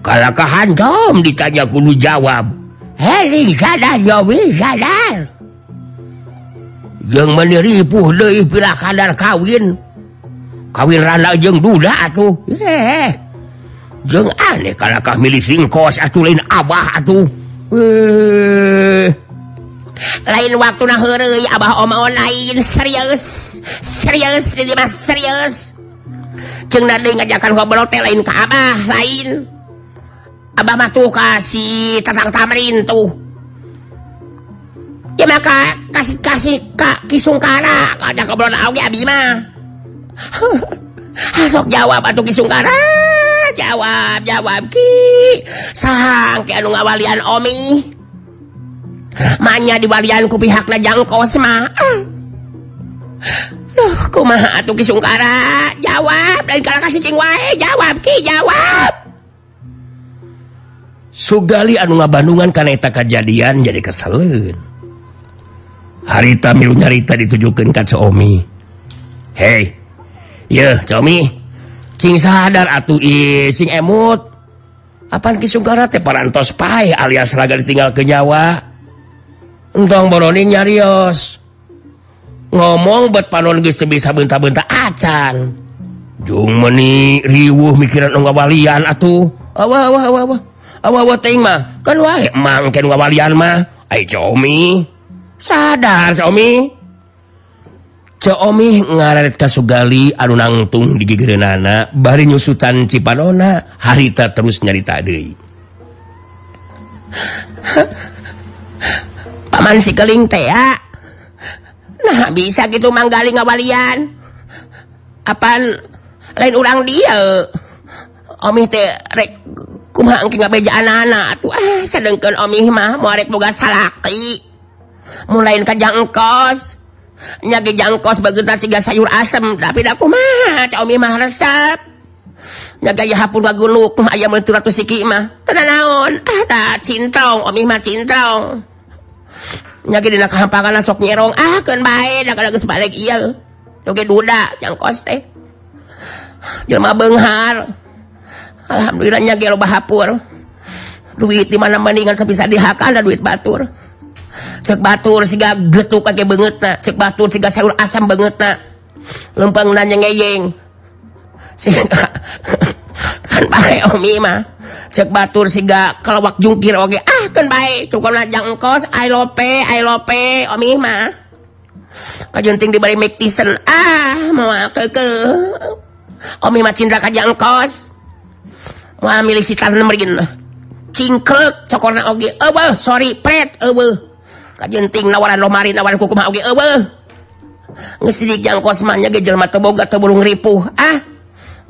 Kalakahan Tom ditanya kudu jawab. Heli sadar Jowi sadar yang meniripuh deui pila kadar kawin. Kawin rana jeng duda atuh. Hehe. jeng aneh kalakah milih singkos atuh lain abah atuh. Hehe. lain waktu nah hurry abah oma lain serius serius jadi mas serius. Jeng deui ngajakan ngobrol teh lain ke abah lain. Abah tuh kasih tatang tamrin tuh. Ya maka kasih kasih kak kisungkara ada keberon auge abi mah. Jawab atuh kisungkara. Jawab, jawab ki. Sang ki anu ngawalian Omi. Manya di walian ku pihakna jangkos mah. Duh, kumaha atuh kisungkara? Jawab, dan kalau kasih cing wae, jawab ki, jawab. Sugali anu nga Bandungan kaneta kejadian jadi keselun harita milu nyarita ditujukan kan Somi Hei Cing sadar atuh ising emut. Apaan Kisugara teh parantos pai alias raga ditinggal ke Jawa entong boroni nyarios. Ngomong buat panon geus teu bisa bentak-bentak acan. Jung meni riwuh mikiran ungkawalian atuh. Awah awah awah awah mah kan mungkin wawalian mah Jomi sadar Comi Comi ngaret kasugali anu nangtung di gigirenana bari nyusutan Cipanona harita terus nyarita deui. Paman si keling teh ya. Nah bisa gitu manggali ngawalian. apa lain urang dia. Omi teh rek beja anak-anak tuh ah, sedangkan Omimah rek boga salaki. Mulain kajang kos nyagi jangkos begetan siga sayur asem. Tapi aku mah Omi mah resep. Nyaga ya hapun gaguluk ayam itu ratus siki mah. Tenang naon? Ah, Ada cintong Omi mah cintong nyagi dina kahampangan sok nyerong. Ah keun bae da kada geus balik ieu. Oke duda jangkos teh. Jelema beunghar Alhamdulillahnya gelo bahapur duit di mana mendingan bisa dihakan duit batur. Cek batur siga getuk kaki banget na. Cek batur siga sayur asam banget na. Lempeng nanya ngeyeng siga kan baik omi mah. Cek batur siga kelawak jungkir oge. Ah kan baik cukup najang kos I lope I lope omi mah. Kajunting dibari make tisan ah mau ke ke omi mah cindra kajang kos milih si eh, cingklek cokor oge sorry pret kajenting nawaran lomari nawaran kuku oge ngesidik yang kosmannya gejel mata boga atau burung ripuh ah.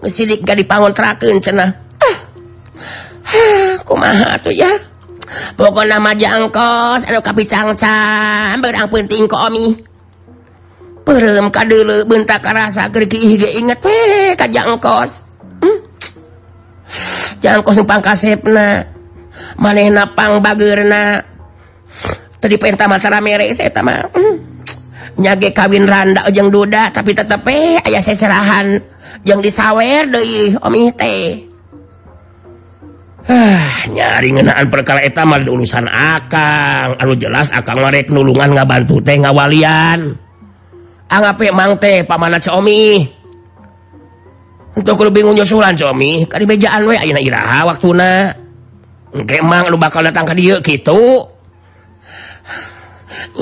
Ngesidik gak dipangon terakeun cenah. Ah. Kumaha tuh ya pokok nama jangkos aduh kapi cangcang berang penting ko omi. Perem kadele bentak rasa gergi hige inget weh kajangkos supang maneh napang bagna tadi penta mata mere saya hmm. nyage kawin randa ujung duda tapi tetep eh ayah saya serahan yang disawer deh om teh. Ah, nyari ngenaan perkara eta mah urusan akang. Anu jelas akang marek nulungan nggak bantu teh ngawalian. Anggap emang teh pamanat si omi untuk bingung nyusulan suami kali bejaan we ayeuna iraha waktuna. Engke emang lu bakal datang ke dia gitu.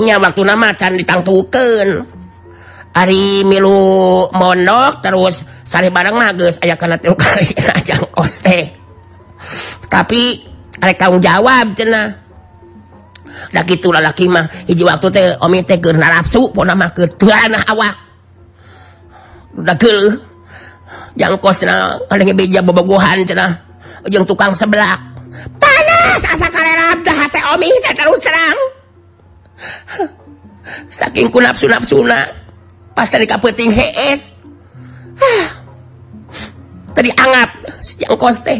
Nya waktuna mah can ditangtuken ari milu mondok terus sari bareng mah geus aya kana tilu kali ajang koste tapi ada tanggung jawab cenah. Da kitu lalaki mah hiji waktu teh omi teh keur narapsu pona mah keur awak. Udah geuleuh jangkos beja bobogohan cenah. Ujung tukang seblak. Panas asa karerap dah hati omi teh terus terang. Saking ku nafsu nafsuna pas tadi kapeting hees. Tadi angap si jangkos teh.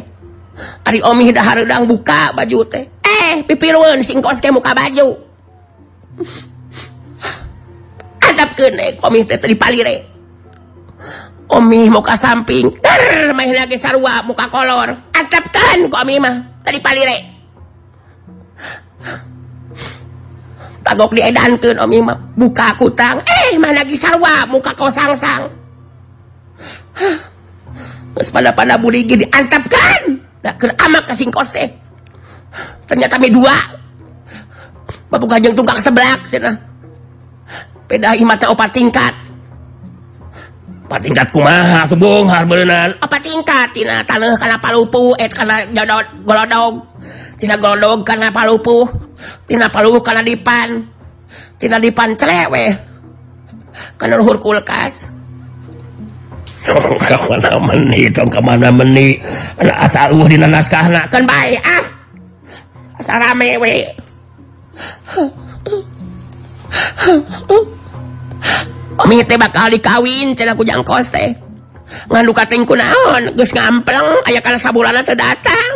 Ari omi dah harudang buka baju teh. Eh pipiruan singkos ke muka baju. Adap kene omi teh tadi palire. Omi muka samping. Main lagi sarua, muka kolor. Atapkan komimah tadi palire. Kagok diedankan Om mah buka kutang. Eh mana lagi sarwa muka kosangsang terus pada pada budi gini antapkan nah, ke amak ke singkos teh. Ternyata me dua. Bapak gajeng tungkak sebelak cina peda imata opat tingkat. tingkat kumaha kebonghar berenan apa tingkat tina tanah karena palupu eh karena jodot golodog. Tina golodog karena palupu tina palupu karena dipan. Tina dipan celewe. Karena luhur kulkas. Oh, kemana meni tong kemana meni. Anak asal uh di naskah nak kan baik ah. Asal rame we. bakal dikawin ceku jangkos teh duka katengku naon gus ngampleng aya kala sabulana teu datang.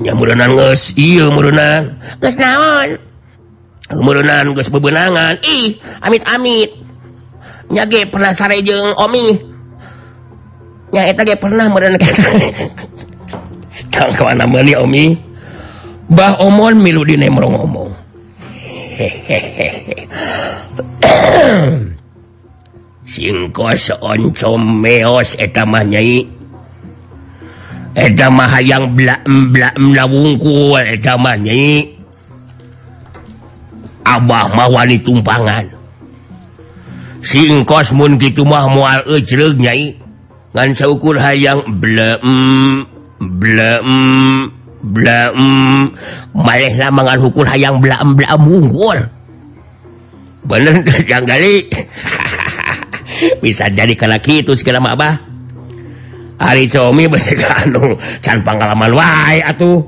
Nya murunan geus ieu murunan geus naon? Murunan geus bebenangan. Ih amit-amit. Nya ge pernah sare jeung omi? Nya eta ge pernah murunan ka mana meuli omi? Bah omon milu dine ngomong. hehehe singko seoncomeos etamanyai wungkul yang mah etamanyai Abah mawani tumpangan. Singkos mun gitu mah mual ejreg nyai. Ngan saukur hayang blem blem blem. Maleh lamangan hukur hayang blem blem wungkul bener yang gali. Bisa jadi kelaki itu segala Abah. Hari comi besi anu can pangalaman wae atuh.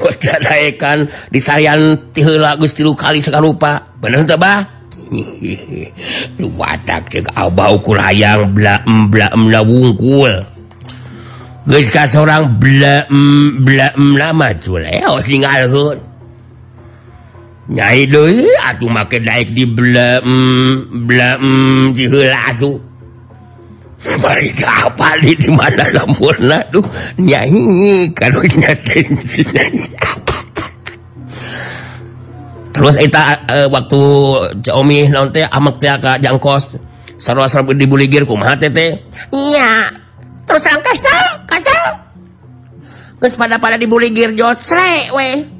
Dadaekan disarian tihela geus tilu kali sakarupa bener teu bah lu watak cek abah ukur hayang bla bla bla wungkul. Geus ka sorang bla bla lama cul eos eh, ninggalkeun nyai deh atuh make daik di belum belum dihela tuh balik apa di di mana lamun tuh nyai kalau nyatain terus eta uh, waktu Comi naon teh amak teh ka jangkos. Sarua sarua dibuligir kumaha teh teh? Nya terus angkasa kasal geus pada pada dibuligir jotsre weh.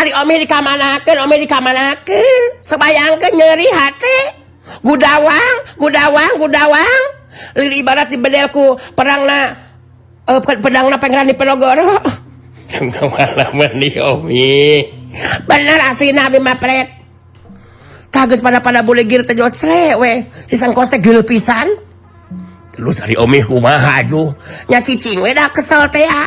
Ari Amerika manaken Amerika manaken sebayang ke nyeri hati gudawang gudawang gudawang. Lili ibarat di bedelku perang na uh, eh, pedang na pengeran di Penogoro. Nih Omi. Bener asli Nabi Mapret. Kagus pada pada boleh gir tejot slewe sisang koste gil pisan. Lu sari Omi kumaha aja nyacicing weda kesel teh ya.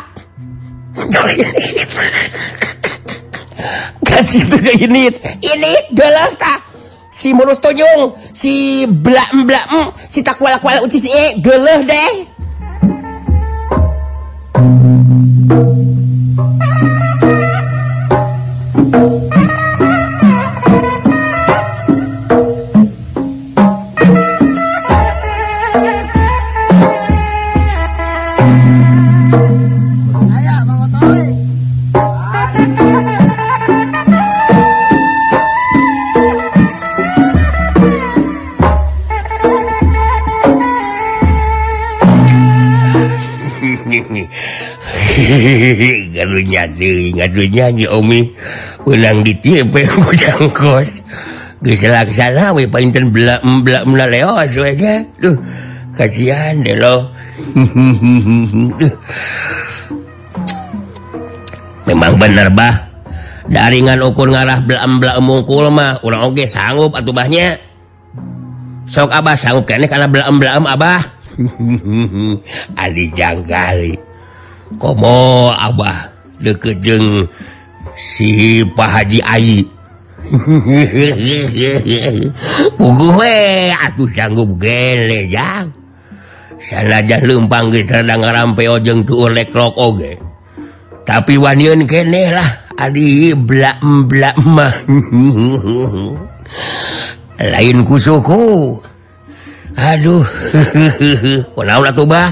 gitu ya, ini. Ini dalam tak si mulus tojong si belak belak si tak kuala kuala ucis eh geleh deh. nyanyi Omi menang di kos kasihan deh lo. Memang bener bah daringan ukur ngarah belam-belam mungkul mah orang oge sanggup atau bahnya sok abah sanggup kene karena belam-belam abah adi jangkali komo abah deket jeng si Pak Haji Ayi atuh sanggup gele ya sanajan lumpang sedang rampe ojeng tuh oleh klok oge. Tapi wanian kene lah adi blak blak mah. Lain kusuku. Aduh kenapa tuh bah?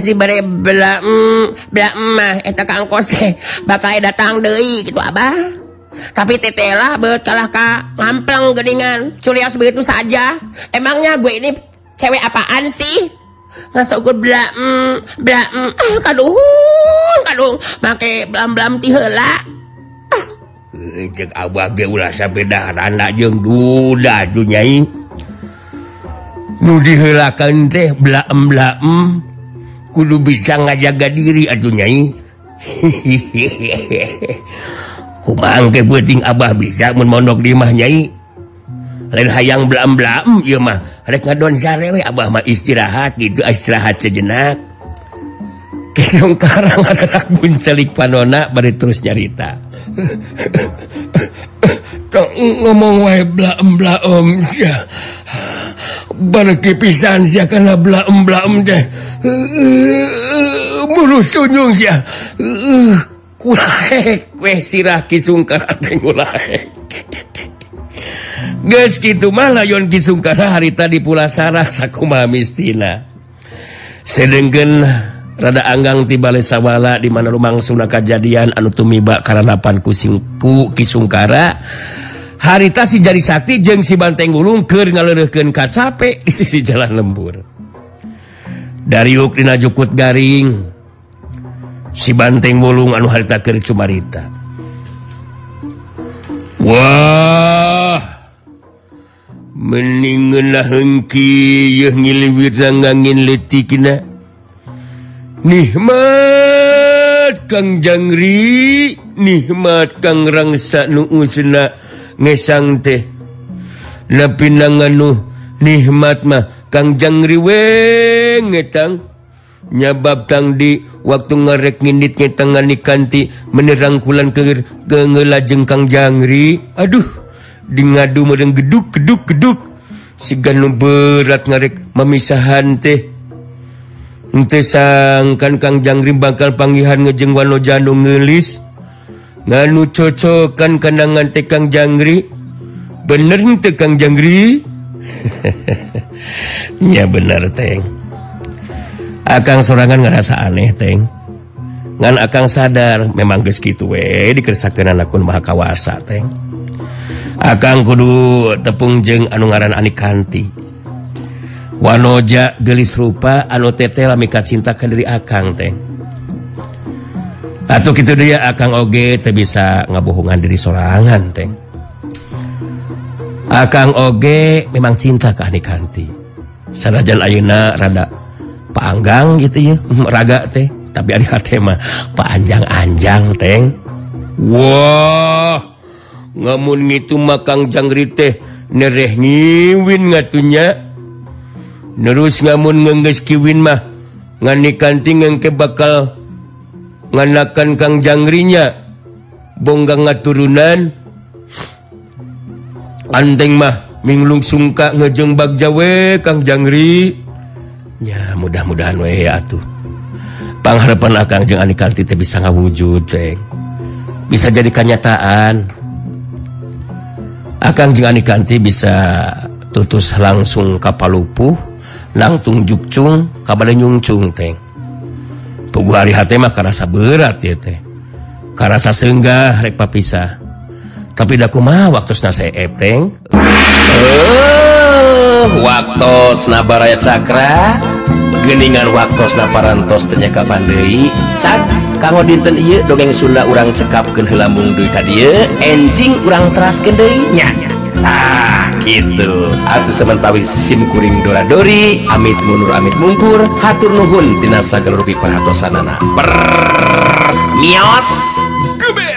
diberemahangko mm, eh, eh, bakal eh, datang De gitu Abah. Tapi tetelah kalah Ka lamplang gedingan curias begitu saja. Emangnya gue ini cewek apaan sih? Ngasuk gue bla mm, bla mm, ah, kadung kadung. Make blam blam tihela ah. cek abah ge ulah sapedah anak jeung duda tuh nyai. Nu dihelakeun teh bla em bla kudu bisa ngajaga diri aduhnyayi kumangke penting Abah bisa memondok nyai? Lain hayang blam-blam mah. Rek ngadon sarewe Abah mah istirahat gitu istirahat sejenak. kisung karang anak buncelik panona bari terus nyarita. Ngomong wae bla embla om sia bana kepisan sia kana bla embla em teh mulu sunung sia kulahek we sirah kisung karang kulahek Geus kitu mah layon kisungkara harita di pulau sarah sakuma mistina. Sedengkeun rada Anggang tibale sawwala di mana rumang Sunnah kejadian anu tumiba karenapan kusingku Kisungkara. Harita si jari Sakti jeng si Banteng gulung ke ngalerken kacape di sisi jalan lembur. Dari Ukdina Jukut garing si Banteng Bulung anu harita ke cumarita. Wah meningenlah hengki yang ngiliwir gangin letikina nikmat Kangjangri nikmat Kang rangsa nuusna ngesang teh. Napinangan nu nikmat mah Kangjangri wengetang nyabab tang di waktu ngarek ngindit ngetangani kanti menerangkulan ke kengelajeng Kangjangri aduh di ngadu mereng geduk geduk geduk si ganu berat ngarek memisahan teh. sangkan Kangjangrim bakal panggihan ngejeng Wano Janu ngelis. Nganu cocokan kenangan tekang Jangri. Bener tekang Jangri? Ya bener teng. Akan serangan ngerasa aneh teng. Ngan akan sadar memang geus kitu we dikersakan anakun maha kawasa teng. Akan kudu tepung jeng anu ngaran Anikanti wanoja gelis rupa anu tete mika cintakan diri akang teh. Atau gitu dia akan oge teh bisa ngabohongan diri sorangan teh. Akan oge memang cinta ke anikanti sanajan ayuna rada panggang gitu ya raga teh. Tapi ada hate mah panjang-anjang teng. Wah ngamun ngitu makang jangri teh nereh ngiwin ngatunya. nerus ngamun ngengges kiwin mah nganikkanting ke bakal nganakan Kang jangrinya. Bonggang ngaturunan anteng mah minglung sungka ngejeng bag Jawe Kang jangri. Ya mudah-mudahan we atuh. Pengharapan akan jeng anikanti teh bisa ngawujud teh. Bisa jadi kenyataan. Akan jeng anikanti bisa tutus langsung kapalupuh langtung jukcung kabalyungcung teng pugu hari hati mah karasa berat ya teh. Karasa senggah rek papisah. Tapi daku mah waktu nase eteng uh, waktu nabaraya cakra. Geningan waktu naparantos ternyaka pandai cak kanggo dinten iya dongeng Sunda urang cekap kenhelambung duit dieu enjing urang teras nya. Nah gitu. Atuh sementawis SIMkuring Doradori Amit Munur Amit Mungkur Hatur Nuhun Dinasa Gelurpi Perhatosana Permios Gebe